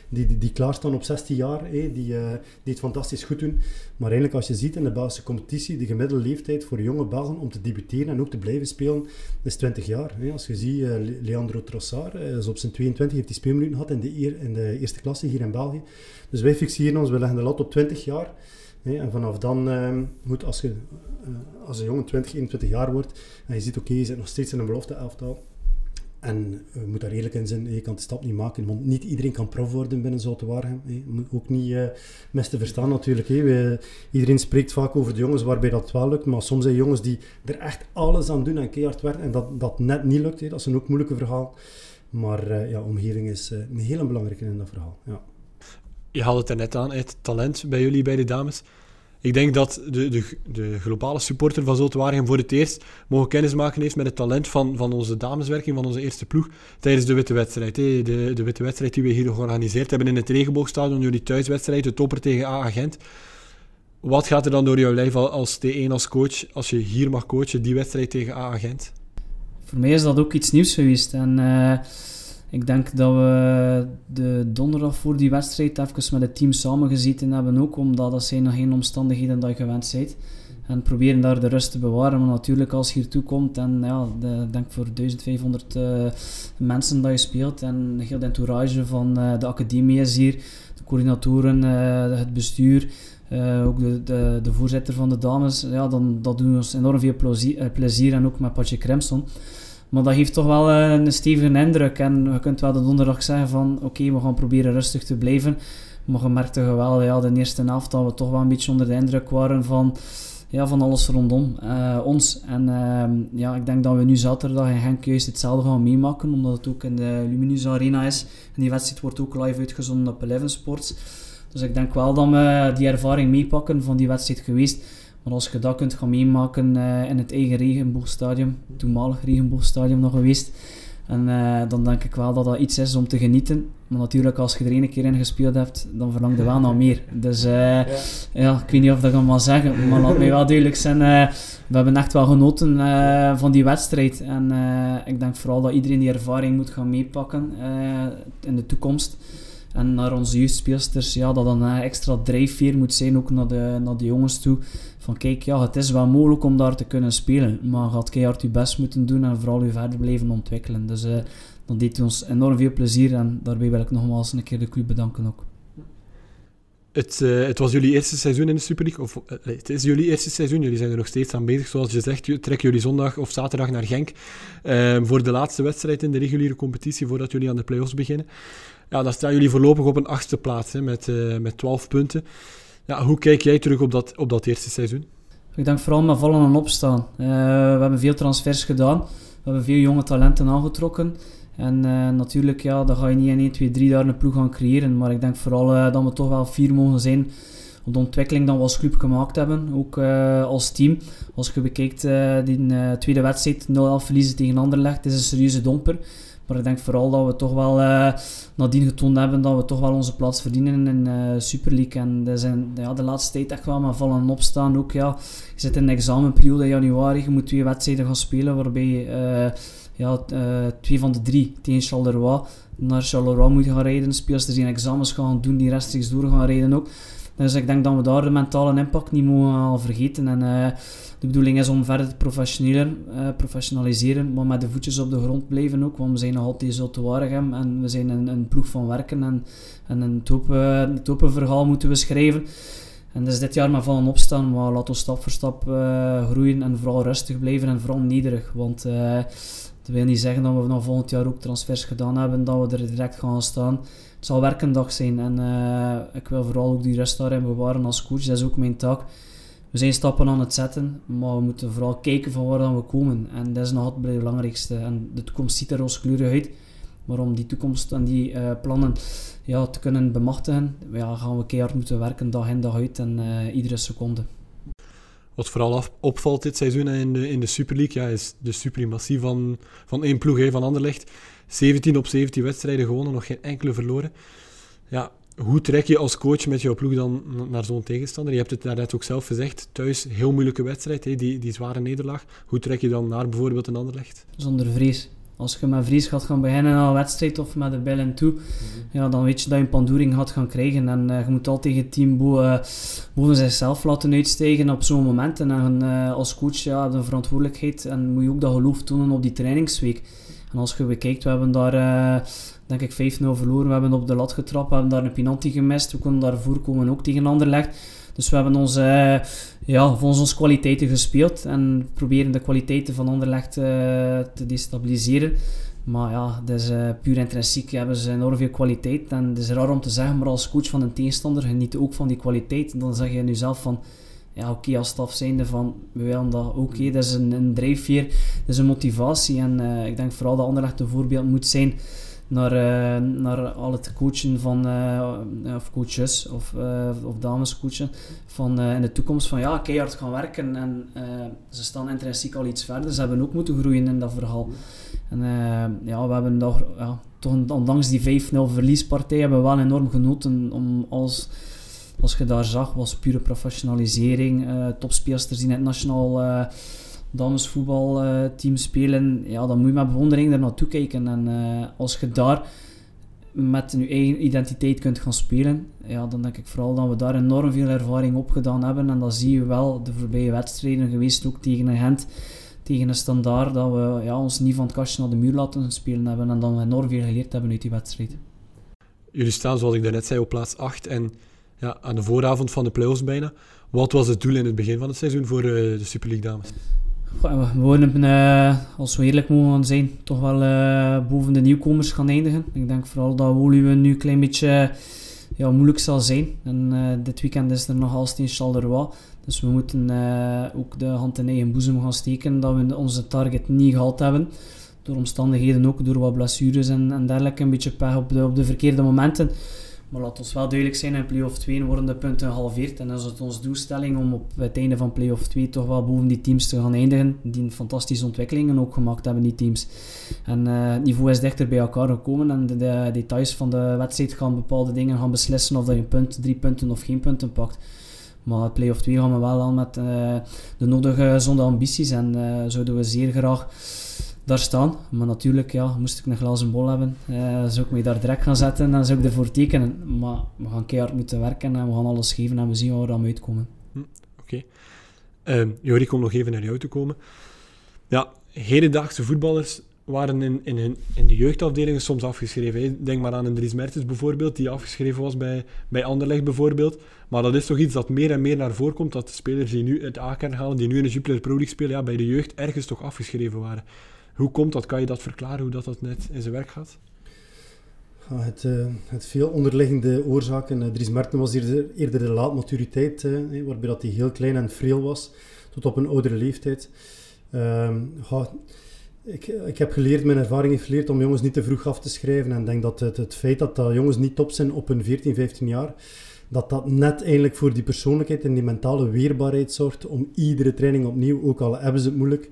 die, die, die klaarstaan op 16 jaar, die, uh, die het fantastisch goed doen. Maar eigenlijk als je ziet in de Belgische competitie, de gemiddelde leeftijd voor jonge Belgen om te debuteren en ook te blijven spelen, is 20 jaar. Als je ziet, uh, Leandro Trossard, is op zijn 22 heeft hij speelminuten gehad in de, in de eerste klasse hier in België. Dus wij fixeren ons, we leggen de lat op 20 jaar. En vanaf dan, uh, als, je, uh, als een jongen 20, 21 jaar wordt en je ziet, oké, je zit nog steeds in een belofte elftal. En je moet daar eerlijk in zijn, je kan de stap niet maken, want niet iedereen kan prof worden binnen Zoute Waregem. Je moet ook niet uh, mis te verstaan natuurlijk. We, iedereen spreekt vaak over de jongens waarbij dat wel lukt, maar soms zijn jongens die er echt alles aan doen en keihard werken en dat, dat net niet lukt. Dat is een ook moeilijke verhaal. Maar ja, omgeving is een hele belangrijke in dat verhaal. Ja je haalde het er net aan, het talent bij jullie, bij de dames. Ik denk dat de, de, de globale supporter van Zulte Waregem voor het eerst mogen kennismaken heeft met het talent van, van onze dameswerking, van onze eerste ploeg, tijdens de witte wedstrijd. De, de witte wedstrijd die we hier georganiseerd hebben in het regenboogstadion, jullie thuiswedstrijd, de topper tegen A-agent. Wat gaat er dan door jouw lijf als T1 als coach, als je hier mag coachen, die wedstrijd tegen A-agent? Voor mij is dat ook iets nieuws geweest. En... Uh ik denk dat we de donderdag voor die wedstrijd even met het team samengezeten hebben ook, omdat dat zijn nog geen omstandigheden dat je gewend bent. En proberen daar de rust te bewaren. Maar natuurlijk als je hier toe komt en ja, de, denk voor 1500 uh, eh, mensen dat je speelt en heel de entourage van uh, de academie is hier, de coördinatoren, uh, het bestuur, ook de, de, de, voorzitter van de dames, ja, dan dat doen ons enorm veel plezier, plezier en ook met Patje Crimson. Maar dat geeft toch wel eh, een stevige indruk. En je kunt wel de donderdag zeggen van oké, we gaan proberen rustig te blijven. Maar je merkte wel ja, de eerste helft dat we toch wel een beetje onder de indruk waren van, ja, van alles rondom uh, ons. En uh, ja, ik denk dat we nu zaterdag in Genk juist hetzelfde gaan meemaken, omdat het ook in de Luminus Arena is. En die wedstrijd wordt ook live uitgezonden op Eleven Sports. Dus ik denk wel dat we die ervaring meepakken van die wedstrijd geweest. Maar als je dat kunt gaan meemaken in het eigen regenboogstadium, toenmalig regenboogstadium nog geweest, en dan denk ik wel dat dat iets is om te genieten. Maar natuurlijk, als je er één keer in gespeeld hebt, dan verlang je wel naar meer. Dus ja. ja. ik weet niet of dat kan maar zeggen, maar laat mij wel duidelijk zijn. we hebben echt wel genoten van die wedstrijd. En ik denk vooral dat iedereen die ervaring moet gaan meepakken in de toekomst. En naar onze jeugdspeelsters, ja, dat dan een extra drijfveer moet zijn, ook naar de, naar de jongens toe. Van kijk, ja, het is wel mogelijk om daar te kunnen spelen, maar gaat keihard je best moeten doen en vooral je verder blijven ontwikkelen. Dus uh, dat deed ons enorm veel plezier en daarbij wil ik nogmaals een keer de club bedanken ook. Het, uh, het, was jullie eerste seizoen in de Super League, of uh, het is jullie eerste seizoen, jullie zijn er nog steeds aan bezig. Zoals je zegt, trekken jullie zondag of zaterdag naar Genk uh, voor de laatste wedstrijd in de reguliere competitie voordat jullie aan de play-offs beginnen. Ja, dan staan jullie voorlopig op een achtste plaats hè, met, met 12 punten. Ja, hoe kijk jij terug op dat, op dat eerste seizoen? Ik denk vooral met vallen en opstaan. we hebben veel transfers gedaan, we hebben veel jonge talenten aangetrokken. En uh, natuurlijk, ja, dan ga je niet in 1, 2, 3 daar een ploeg gaan creëren. Maar ik denk vooral uh, dat we toch wel vier mogen zijn op de ontwikkeling dat we als club gemaakt hebben. Ook als team. Als je bekijkt die tweede wedstrijd, 0-11 verliezen tegen Anderlecht, is een serieuze domper. Maar ik denk vooral dat we toch wel nadien getoond hebben dat we toch wel onze plaats verdienen in de Super League. En dat zijn ja, de laatste tijd echt wel met vallen en opstaan. Ook, ja, je zit in een examenperiode januari, je moet twee wedstrijden gaan spelen waarbij ja, uh, twee van de drie tegen Charleroi naar Charleroi moeten gaan rijden. Speelsters die examens gaan doen, die rechtstreeks door gaan rijden ook. Dus ik denk dat we daar de mentale impact niet mogen vergeten. En uh, de bedoeling is om verder te uh, professionaliseren, maar met de voetjes op de grond blijven ook. Want we zijn nog altijd zo te Waregem en we zijn een, een ploeg van werken en, en een topen, verhaal moeten we schrijven. En dus dit jaar maar vallen opstaan, maar laten we stap voor stap uh, groeien en vooral rustig blijven en vooral nederig. Want dat wil niet zeggen dat we nog volgend jaar ook transfers gedaan hebben, dat we er direct gaan staan. Het zal werkendag zijn en uh, ik wil vooral ook die rust daarin bewaren als coach. Dat is ook mijn taak. We zijn stappen aan het zetten, maar we moeten vooral kijken van waar dan we komen. En dat is nog het belangrijkste. En de toekomst ziet er rooskleurig uit. Maar om die toekomst en die uh, plannen ja, te kunnen bemachtigen, ja, gaan we keihard moeten werken dag in dag uit en uh, iedere seconde. Wat vooral opvalt dit seizoen in de, in de Super League, ja, is de suprematie van, van één ploeg, hè, van Anderlecht. 17 op 17 wedstrijden gewonnen, nog geen enkele verloren. Ja, hoe trek je als coach met jouw ploeg dan naar zo'n tegenstander? Je hebt het net ook zelf gezegd, thuis heel moeilijke wedstrijd, die, die zware nederlaag. Hoe trek je dan naar bijvoorbeeld een Anderlecht? Zonder vrees. Als je met Vries gaat gaan beginnen aan een wedstrijd of met de bel en toe, mhm. ja, dan weet je dat je een pandoering gaat gaan krijgen. En uh, je moet altijd je team boven, boven zichzelf laten uitstijgen op zo'n moment. En uh, als coach ja, de verantwoordelijkheid en moet je ook dat geloof tonen op die trainingsweek. En als je bekijkt, we hebben daar uh, denk ik 5-0 verloren. We hebben op de lat getrapt, we hebben daar een penalty gemist. We konden daarvoor komen ook tegen Anderlecht. Dus we hebben onze, uh, ja, volgens onze kwaliteiten gespeeld en proberen de kwaliteiten van Anderlecht uh, te destabiliseren. Maar ja, is uh, puur intrinsiek. Hebben ze enorm veel kwaliteit. En het is raar om te zeggen, maar als coach van een tegenstander geniet ook van die kwaliteit. Dan zeg je nu zelf van, ja oké, okay, als staf zijnde van, we willen dat oké. Okay, dat is een, een drijfveer, dat is een motivatie. En ik denk vooral dat Anderlecht een voorbeeld moet zijn naar, uh, naar al het coachen van, uh, of coaches of, of damescoachen van in de toekomst van ja, keihard gaan werken en ze staan intrinsiek al iets verder. Ze hebben ook moeten groeien in dat verhaal. En ja, we hebben daar, ja, toch ondanks die 5-0 verliespartij hebben we wel enorm genoten om als als je daar zag, was pure professionalisering. Uh, topspeelsters die net nationaal damesvoetbalteam spelen, ja, dan moet je met bewondering er naartoe kijken. En uh, als je daar met je eigen identiteit kunt gaan spelen, ja, dan denk ik vooral dat we daar enorm veel ervaring op gedaan hebben. En dat zie je wel de voorbije wedstrijden geweest, ook tegen een Gent, tegen een standaard, dat we ja, ons niet van het kastje naar de muur laten spelen hebben en dan enorm veel geleerd hebben uit die wedstrijd. Jullie staan, zoals ik daarnet zei, op plaats 8 en ja, aan de vooravond van de play-offs bijna. Wat was het doel in het begin van het seizoen voor uh, de Super League dames? we worden, uh, als we eerlijk mogen zijn, toch wel uh, boven de nieuwkomers gaan eindigen. Ik denk vooral dat Woluwe nu een klein beetje ja, moeilijk zal zijn. En dit weekend is er nog in Charleroi. Dus we moeten ook de hand in eigen boezem gaan steken dat we onze target niet gehaald hebben. Door omstandigheden ook, door wat blessures en, en dergelijke. Een beetje pech op de, op de verkeerde momenten. Maar laat ons wel duidelijk zijn, in play-off 2 worden de punten gehalveerd. En dan is het onze doelstelling om op het einde van play-off 2 toch wel boven die teams te gaan eindigen. Die fantastische ontwikkelingen ook gemaakt hebben, die teams. En uh, het niveau is dichter bij elkaar gekomen. En de, de, details van de wedstrijd gaan bepaalde dingen gaan beslissen of dat je een punt, drie punten of geen punten pakt. Maar play-off 2 gaan we wel al met uh, de nodige gezonde ambities. En uh, zouden we zeer graag daar staan. Maar natuurlijk, ja, moest ik een glazen bol hebben, uh, zou ik me daar direct gaan zetten en dan zou ik ervoor tekenen. Maar we gaan keihard moeten werken en we gaan alles geven en we zien waar we uitkomen. Hm, Oké. Okay. Uh, Jori, kom nog even naar jou te komen. Ja, hedendaagse voetballers waren in, in, hun, in de jeugdafdelingen soms afgeschreven. Denk maar aan een Dries Mertens bijvoorbeeld, die afgeschreven was bij, bij Anderlecht bijvoorbeeld. Maar dat is toch iets dat meer en meer naar voren komt, dat de spelers die nu het A-kern halen, die nu in de Jupiler Pro League spelen, ja, bij de jeugd ergens toch afgeschreven waren. Hoe komt dat? Kan je dat verklaren, hoe dat, dat net in zijn werk gaat? Het, uh, het veel onderliggende oorzaken. Uh, Dries Merten was eerder, eerder de laatmaturiteit, uh, waarbij dat hij heel klein en freel was, tot op een oudere leeftijd. Ehm, ik, ik heb geleerd, mijn ervaring heeft geleerd om jongens niet te vroeg af te schrijven. En ik denk dat het, het feit dat, dat jongens niet top zijn op hun 14, 15 jaar, dat dat net eigenlijk voor die persoonlijkheid en die mentale weerbaarheid zorgt om iedere training opnieuw, ook al hebben ze het moeilijk,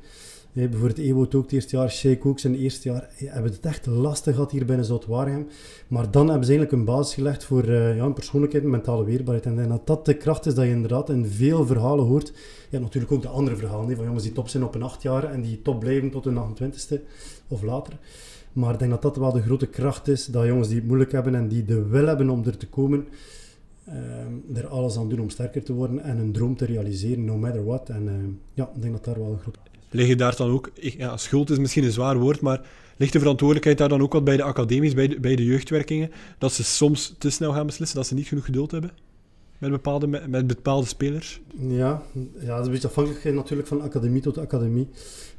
Nee, bijvoorbeeld Ewo ook het eerste jaar, Sheik ook zijn eerste jaar. Hebben het echt lastig gehad hier binnen Zoutwaregem. Maar dan hebben ze eigenlijk een basis gelegd voor uh, ja, persoonlijkheid, mentale weerbaarheid. En dat dat de kracht is dat je inderdaad in veel verhalen hoort. Ja, natuurlijk ook de andere verhalen, van jongens die top zijn op een acht jaar en die top blijven tot hun 28ste of later. Maar ik denk dat dat wel de grote kracht is, dat jongens die het moeilijk hebben en die de wil hebben om er te komen, uh, er alles aan doen om sterker te worden en een droom te realiseren, no matter what. En uh, ja, ik denk dat daar wel een grote Lig je daar dan ook, ja, schuld is misschien een zwaar woord, maar ligt de verantwoordelijkheid daar dan ook wat bij de academies, bij de, jeugdwerkingen, dat ze soms te snel gaan beslissen, dat ze niet genoeg geduld hebben? Met bepaalde, met, bepaalde spelers? Ja, ja, dat is een beetje afhankelijk natuurlijk van academie tot academie.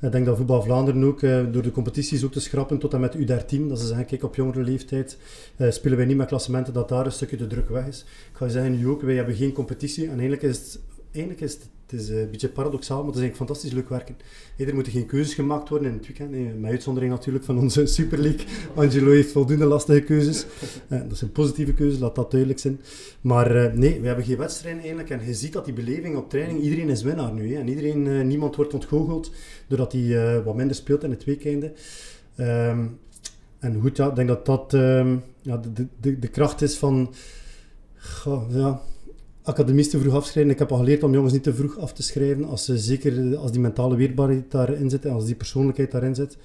Ik denk dat Voetbal Vlaanderen ook, eh, door de competities ook te schrappen tot en met U13, dat ze zeggen, kijk, op jongere leeftijd eh, spelen wij niet met klassementen, dat daar een stukje de druk weg is. Ik ga zeggen, nu ook, wij hebben geen competitie en eigenlijk is het, eigenlijk is het is een beetje paradoxaal, maar het is eigenlijk fantastisch leuk werken. er moeten geen keuzes gemaakt worden in het weekend. Met uitzondering natuurlijk van onze Super League. Angelo heeft voldoende lastige keuzes. Uh, dat zijn positieve keuzes, laat dat duidelijk zijn. Maar uh, nee, we hebben geen wedstrijden eigenlijk. En je ziet dat die beleving op training, iedereen is winnaar nu. En iedereen, niemand wordt ontgoocheld doordat hij wat minder speelt in het weekende. Um, en goed, ik denk dat dat um, ja, de, de, de kracht is van... Ja, academisten vroeg afschrijven. Ik heb al geleerd om jongens niet te vroeg af te schrijven. Als ze, zeker als die mentale weerbaarheid daarin zit en als die persoonlijkheid daarin zit.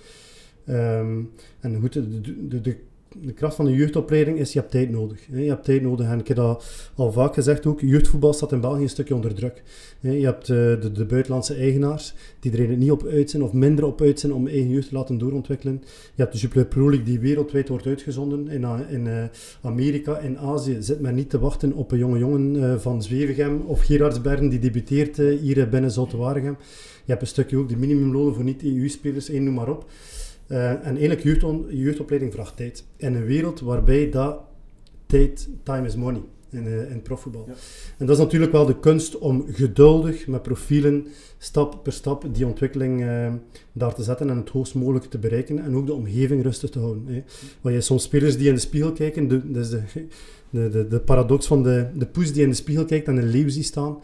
Um, en goed, de, de, de, de, kracht van de jeugdopleiding is, je hebt tijd nodig. Hè. Je hebt tijd nodig. En ik heb dat al vaak gezegd ook, jeugdvoetbal staat in België een stukje onder druk. Je hebt uh, de, de, buitenlandse eigenaars, die er niet op uit zijn, of minder op uit zijn om eigen jeugd te laten doorontwikkelen. Je hebt de Jupiler League, die wereldwijd wordt uitgezonden. In, in uh, Amerika, in Azië, zit men niet te wachten op een jonge jongen van Zwevegem of Gerardsbergen, die debuteert hier binnen Zoutewaregem. Je hebt een stukje ook de minimumlonen voor niet-EU-spelers, noem maar op. Uh, en eigenlijk jeugd jeugdopleiding vraagt tijd. In een wereld waarbij dat tijd, time is money in, uh, in profvoetbal. Ja. En dat is natuurlijk wel de kunst om geduldig met profielen stap per stap die ontwikkeling uh, daar te zetten en het hoogst mogelijke te bereiken en ook de omgeving rustig te houden. Hè. Want je soms spelers die in de spiegel kijken, de, dus de, de, de, de paradox van de, de poes die in de spiegel kijkt en een leeuw ziet staan,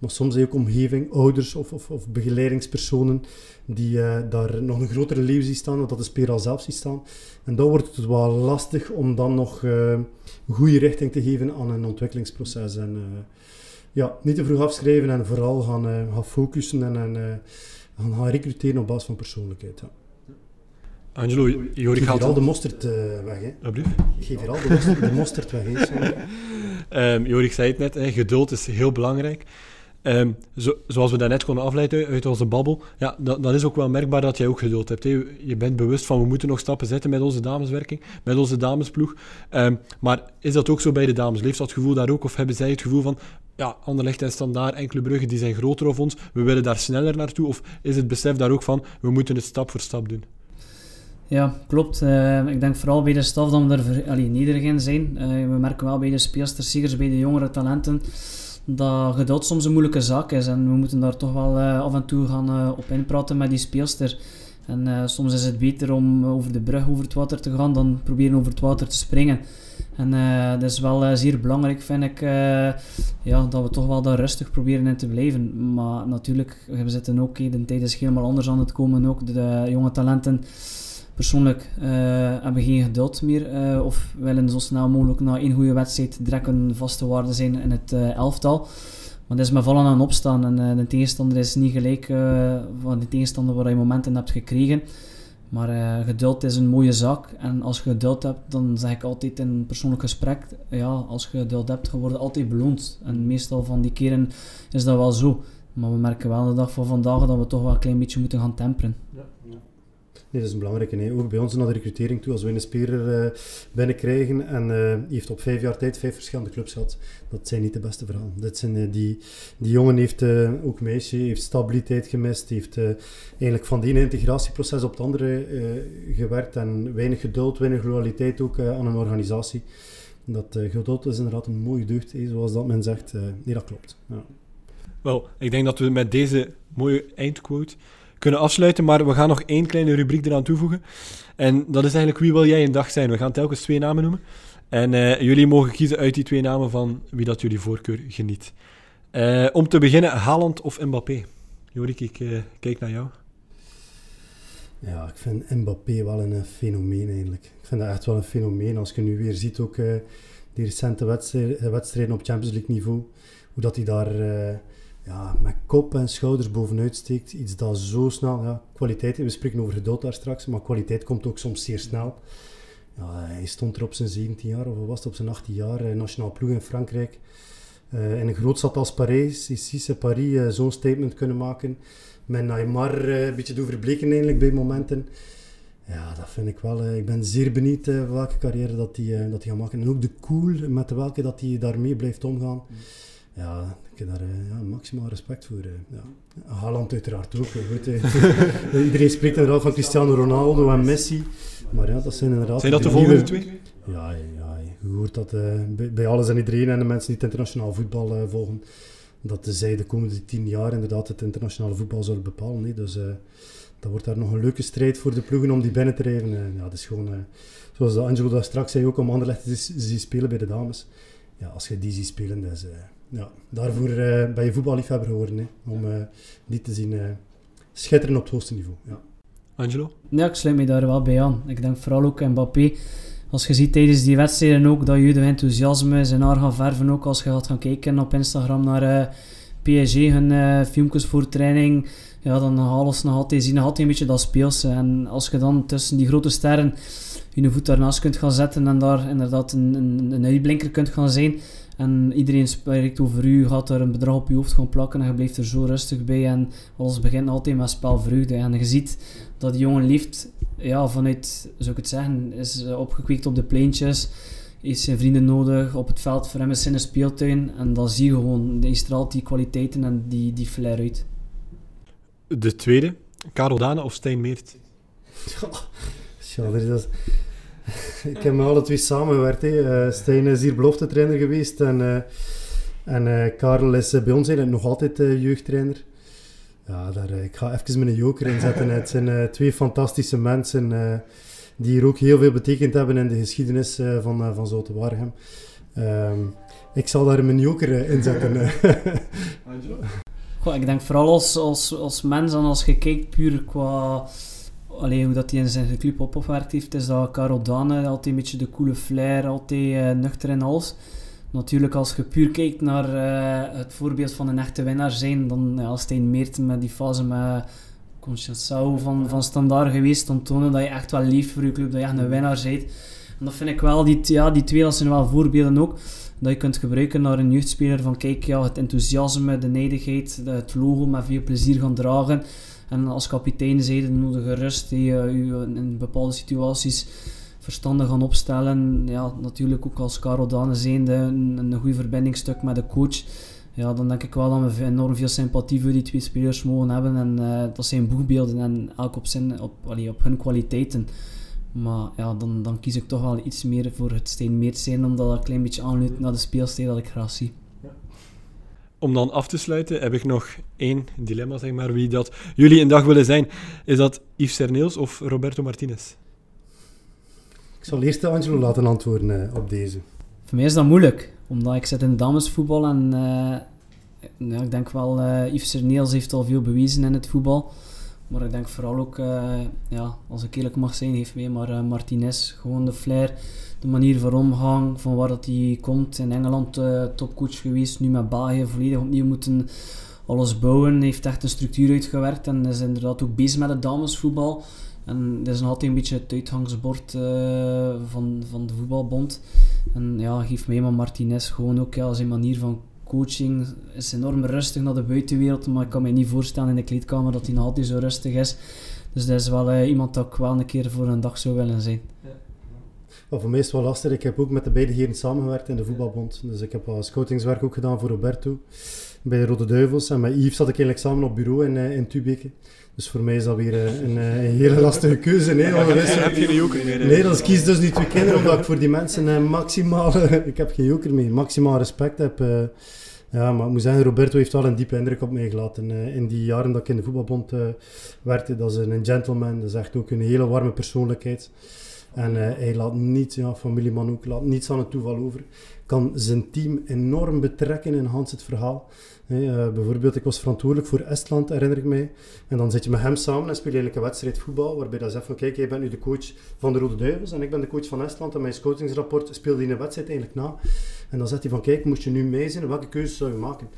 maar soms ook omgeving, ouders of, of, of begeleidingspersonen die uh, daar nog een grotere leeuw zien staan, dat de speler al zelf ziet staan. En dan wordt het wel lastig om dan nog uh, goede richting te geven aan een ontwikkelingsproces. En uh, ja, niet te vroeg afschrijven en vooral gaan, gaan focussen en, en gaan, gaan recruteren op basis van persoonlijkheid. Ja. Angelo, Jorik Geef hier al de mosterd weg, hè. Geef hier al de mosterd, de mosterd weg, hè. um, Jorik zei het net, hè, geduld is heel belangrijk. Um, zo, zoals we daarnet konden afleiden uit onze babbel, ja, dat, is ook wel merkbaar dat jij ook geduld hebt. Je bent bewust van we moeten nog stappen zetten met onze dameswerking, met onze damesploeg. Um, maar is dat ook zo bij de dames? Leeft dat gevoel daar ook? Of hebben zij het gevoel van, ja, Anderlecht en Standaard, enkele bruggen, die zijn groter of ons, we willen daar sneller naartoe? Of is het besef daar ook van, we moeten het stap voor stap doen? Ja, klopt. Uh, ik denk vooral bij de staf dat we er nederig in zijn. Uh, we merken wel bij de speelsters, bij de jongere talenten dat geduld soms een moeilijke zaak is. En we moeten daar toch wel uh, af en toe gaan uh, op inpraten met die speelster. En uh, soms is het beter om over de brug over het water te gaan dan proberen over het water te springen. En uh, dat is wel zeer belangrijk, vind ik, ja, dat we toch wel daar rustig proberen in te blijven. Maar natuurlijk, we zitten ook, de tijd is helemaal anders aan het komen. Ook de, jonge talenten persoonlijk hebben geen geduld meer of willen zo snel mogelijk na één goede wedstrijd een vaste waarde zijn in het elftal. Maar dat is met vallen aan opstaan en uh, de tegenstander is niet gelijk uh, van de tegenstander waar je momenten hebt gekregen. Maar uh, geduld is een mooie zaak en als je geduld hebt, dan zeg ik altijd in een persoonlijk gesprek, ja, als je geduld hebt, je wordt altijd beloond. En meestal van die keren is dat wel zo. Maar we merken wel de dag van vandaag dat we toch wel een klein beetje moeten gaan temperen. Ja. Nee, dat is een belangrijke. Nee. Ook bij ons naar de recrutering toe, als we een speler uh, binnenkrijgen en uh, heeft op vijf jaar tijd vijf verschillende clubs gehad, dat zijn niet de beste verhalen. Dat zijn, uh, die, die jongen heeft, ook meisje, heeft stabiliteit gemist, heeft eigenlijk van die integratieproces op het andere gewerkt en weinig geduld, weinig loyaliteit ook aan een organisatie. Dat geduld is inderdaad een mooie deugd, zoals dat men zegt. nee, dat klopt. Ja. Wel, ik denk dat we met deze mooie eindquote kunnen afsluiten. Maar we gaan nog één kleine rubriek eraan toevoegen. En dat is eigenlijk wie wil jij een dag zijn? We gaan telkens twee namen noemen. En uh, jullie mogen kiezen uit die twee namen van wie dat jullie voorkeur geniet. Uh, om te beginnen, Haaland of Mbappé? Jorik, ik uh, kijk naar jou. Ja, ik vind Mbappé wel een fenomeen eigenlijk. Ik vind dat echt wel een fenomeen. Als je nu weer ziet ook die recente wedstrijden op Champions League niveau, hoe dat hij daar ja, met kop en schouders bovenuit steekt. Iets dat zo snel, ja, kwaliteit, we spreken over geduld daar straks, maar kwaliteit komt ook soms zeer snel. Ja, hij stond er op zijn 17 jaar, of was het op zijn 18 jaar, eh, nationaal ploeg in Frankrijk. Uh, in een groot stad als Parijs, is Paris, uh, zo'n statement kunnen maken. Met Neymar een beetje doen verbleken eigenlijk bij momenten. Ja, dat vind ik wel. ik ben zeer benieuwd welke carrière dat hij dat gaat maken. En ook de cool met welke dat hij daarmee blijft omgaan. Mm ja, ik heb daar ja, maximaal respect voor. Uh, ja. Haaland uiteraard ook. Goed, Iedereen spreekt inderdaad van Cristiano Ronaldo en Messi. Maar ja, dat zijn inderdaad... Zijn dat de volgende twee? Ja, ja, je hoort dat uh, bij, bij, alles en iedereen en de mensen die het internationaal voetbal volgen, dat zij de komende tien jaar inderdaad het internationale voetbal zullen bepalen. Nee? Dus dat wordt daar nog een leuke strijd voor de ploegen om die binnen te rijden. ja, dat is gewoon, zoals Angelo daar straks zei, ook om Anderlecht te zien spelen bij de dames. Ja, als je die ziet spelen, dat is ja, daarvoor uh, ben je voetballiefhebber geworden. Hè, om uh, die te zien uh, schitteren op het hoogste niveau. Ja. Angelo? Ja, ik sluit me daar wel bij aan. Ik denk vooral ook Mbappé. Als je ziet tijdens die wedstrijden ook dat je de enthousiasme zijn haar gaan verven. Ook als je gaat gaan kijken op Instagram naar PSG, hun filmpjes voor training. Ja, dan ze nog altijd, zien nog altijd een beetje dat speelse. En als je dan tussen die grote sterren je voet daarnaast kunt gaan zetten en daar inderdaad een, een, een uitblinker kunt gaan zijn en iedereen spreekt over u, gaat er een bedrag op je hoofd gaan plakken en je blijft er zo rustig bij. En alles begint altijd met spelvreugde. En je ziet dat die jongen liefd, ja, vanuit, zou ik het zeggen, is opgekweekt op de pleintjes. Heeft zijn vrienden nodig op het veld, voor hem is in een speeltuin. En dan zie je gewoon, die straalt die kwaliteiten en die, die flair uit. De tweede, Karel Dane of Stijn Meert? Ja, dat is ik heb met alle twee samengewerkt. Hè. Uh, Stijn is hier belofte trainer geweest en, uh, en uh, Karel is bij ons nog altijd jeugdtrainer. Ja, daar, ik ga even mijn joker inzetten. Het zijn twee fantastische mensen die hier ook heel veel betekend hebben in de geschiedenis van, van Zoute. Ehm, ik zal daar mijn joker inzetten. Goh, ik denk vooral als, als, als mens en als je kijkt puur qua Alleen hoe dat hij in zijn club op opgewerkt heeft, is dat Karel Dane altijd een beetje de coole flair, altijd uh, nuchter in alles. Natuurlijk, als je puur kijkt naar uh, het voorbeeld van een echte winnaar zijn, dan ja, Stijn Meerten met die fase met van, van standaard geweest, dan tonen dat je echt wel lief voor je club, dat je echt een winnaar bent. En dat vind ik wel, die, ja, die twee dat zijn wel voorbeelden ook, dat je kunt gebruiken naar een jeugdspeler van kijk, ja, het enthousiasme, de nijdigheid, het logo met veel plezier gaan dragen. En als kapitein zijde nodige rust die uh, u in bepaalde situaties verstandig gaan opstellen. Ja, natuurlijk ook als Karel Dane zijnde een, een goed verbindingstuk met de coach. Ja, dan denk ik wel dat we enorm veel sympathie voor die twee spelers mogen hebben. En uh, dat zijn boegbeelden en elk op, zijn, op, allee, op hun kwaliteiten. Maar ja, dan, dan kies ik toch wel iets meer voor het Steen zijn, omdat dat een klein beetje aanluidt naar de speelstijl dat ik graag zie om dan af te sluiten, heb ik nog één dilemma, zeg maar, wie dat jullie een dag willen zijn. Is dat Yves Serneels of Roberto Martinez? Ik zal eerst Angelo laten antwoorden op deze. Voor mij is dat moeilijk, omdat ik zit in damesvoetbal en ja, ik denk wel, uh, Yves Serneels heeft al veel bewezen in het voetbal. Maar ik denk vooral ook, uh, ja, als ik eerlijk mag zijn, heeft mee maar uh, Martinez. Gewoon de flair, de manier van omgang, van waar dat hij komt. In Engeland uh, topcoach geweest, nu met België volledig opnieuw moeten alles bouwen. heeft echt een structuur uitgewerkt en is inderdaad ook bezig met het damesvoetbal. En dat is nog altijd een beetje het uitgangsbord van, van de voetbalbond. En ja, geef mij maar Martinez gewoon ook ja, zijn manier van coaching is enorm rustig naar de buitenwereld, maar ik kan me niet voorstellen in de kleedkamer dat hij nog altijd zo rustig is. Dus dat is wel uh, iemand dat ik wel een keer voor een dag zou willen zijn. Voor mij is het wel lastig. Ik heb ook met de beide heren samengewerkt in de voetbalbond. Dus ik heb wat scoutingswerk ook gedaan voor Roberto bij de Rode Duivels. En met Yves zat ik eigenlijk samen op bureau in, uh, in Tubeke. Dus voor mij is dat weer uh, een, een, hele lastige keuze. Nee, heb geen joker meer? Nee, dan kies dus niet twee kinderen, omdat ik voor die mensen maximaal... ik heb geen joker mee. Maximaal respect heb ja, maar ik moet zeggen, Roberto heeft wel een diepe indruk op mij gelaten. In die jaren dat ik in de voetbalbond uh, werkte, dat is een gentleman, dat is echt ook een hele warme persoonlijkheid. En uh, hij laat niets, ja, familieman ook, laat niets aan het toeval over. Kan zijn team enorm betrekken in Hans het verhaal. Hey, bijvoorbeeld, ik was verantwoordelijk voor Estland, herinner ik mij. En dan zit je met hem samen en speel je eigenlijk een wedstrijd voetbal, waarbij dat zegt van, kijk, jij bent nu de coach van de Rode Duivels en ik ben de coach van Estland. En mijn scoutingsrapport speelde in een wedstrijd eigenlijk na. En dan zegt hij van, kijk, moest je nu mee zijn, welke keuzes zou je maken?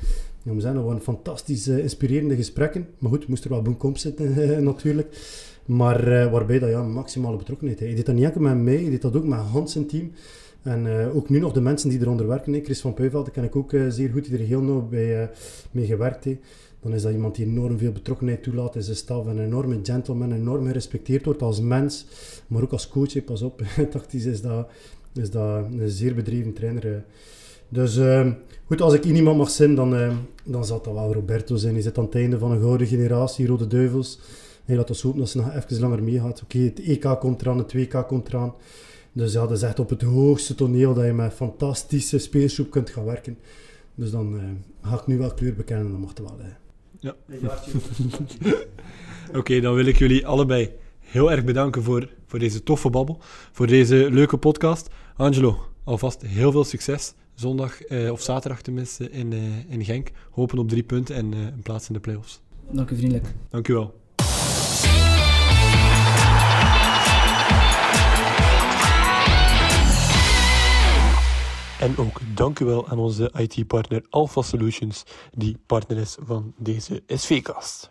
Ja, we zijn dat waren fantastische, inspirerende gesprekken. Maar goed, moest er wel boenkom zitten natuurlijk. Maar uh, waarbij dat ja, maximale betrokkenheid. Hij deed dat niet enkel met mij, hij deed dat ook met Hans en team. En uh, ook nu nog de mensen die eronder werken. Hè. Chris van Puivelde ken ik ook uh, zeer goed, die er heel nauw bij, mee gewerkt heeft. Dan is dat iemand die enorm veel betrokkenheid toelaat in zijn staf. Een enorme gentleman, enorm gerespecteerd wordt als mens. Maar ook als coach, hè. pas op. Tactisch is dat is dat een zeer bedreven trainer. Eh. Dus uh, goed, als ik iemand mag zijn, dan, uh, dan zal dat wel Roberto zijn. Hij zit aan het einde van een gouden generatie, Rode Duivels. Hij laat ons hopen dat ze nog even langer meegaat. Oké, het EK komt eraan, het WK komt eraan. Dus ja, dat is echt op het hoogste toneel dat je met fantastische speelsgroep kunt gaan werken. Dus dan uh, ga ik nu wel kleur bekennen, dan mag het wel. Ja. Oké, dan wil ik jullie allebei heel erg bedanken voor, voor deze toffe babbel, voor deze leuke podcast. Angelo, alvast heel veel succes. Zondag, eh, of zaterdag tenminste, in, uh, in Genk. Hopen op drie punten en uh, een plaats in de playoffs. Dank u vriendelijk. Dank u wel. En ook dank u wel aan onze IT-partner Alpha Solutions, die partner is van deze SV-cast.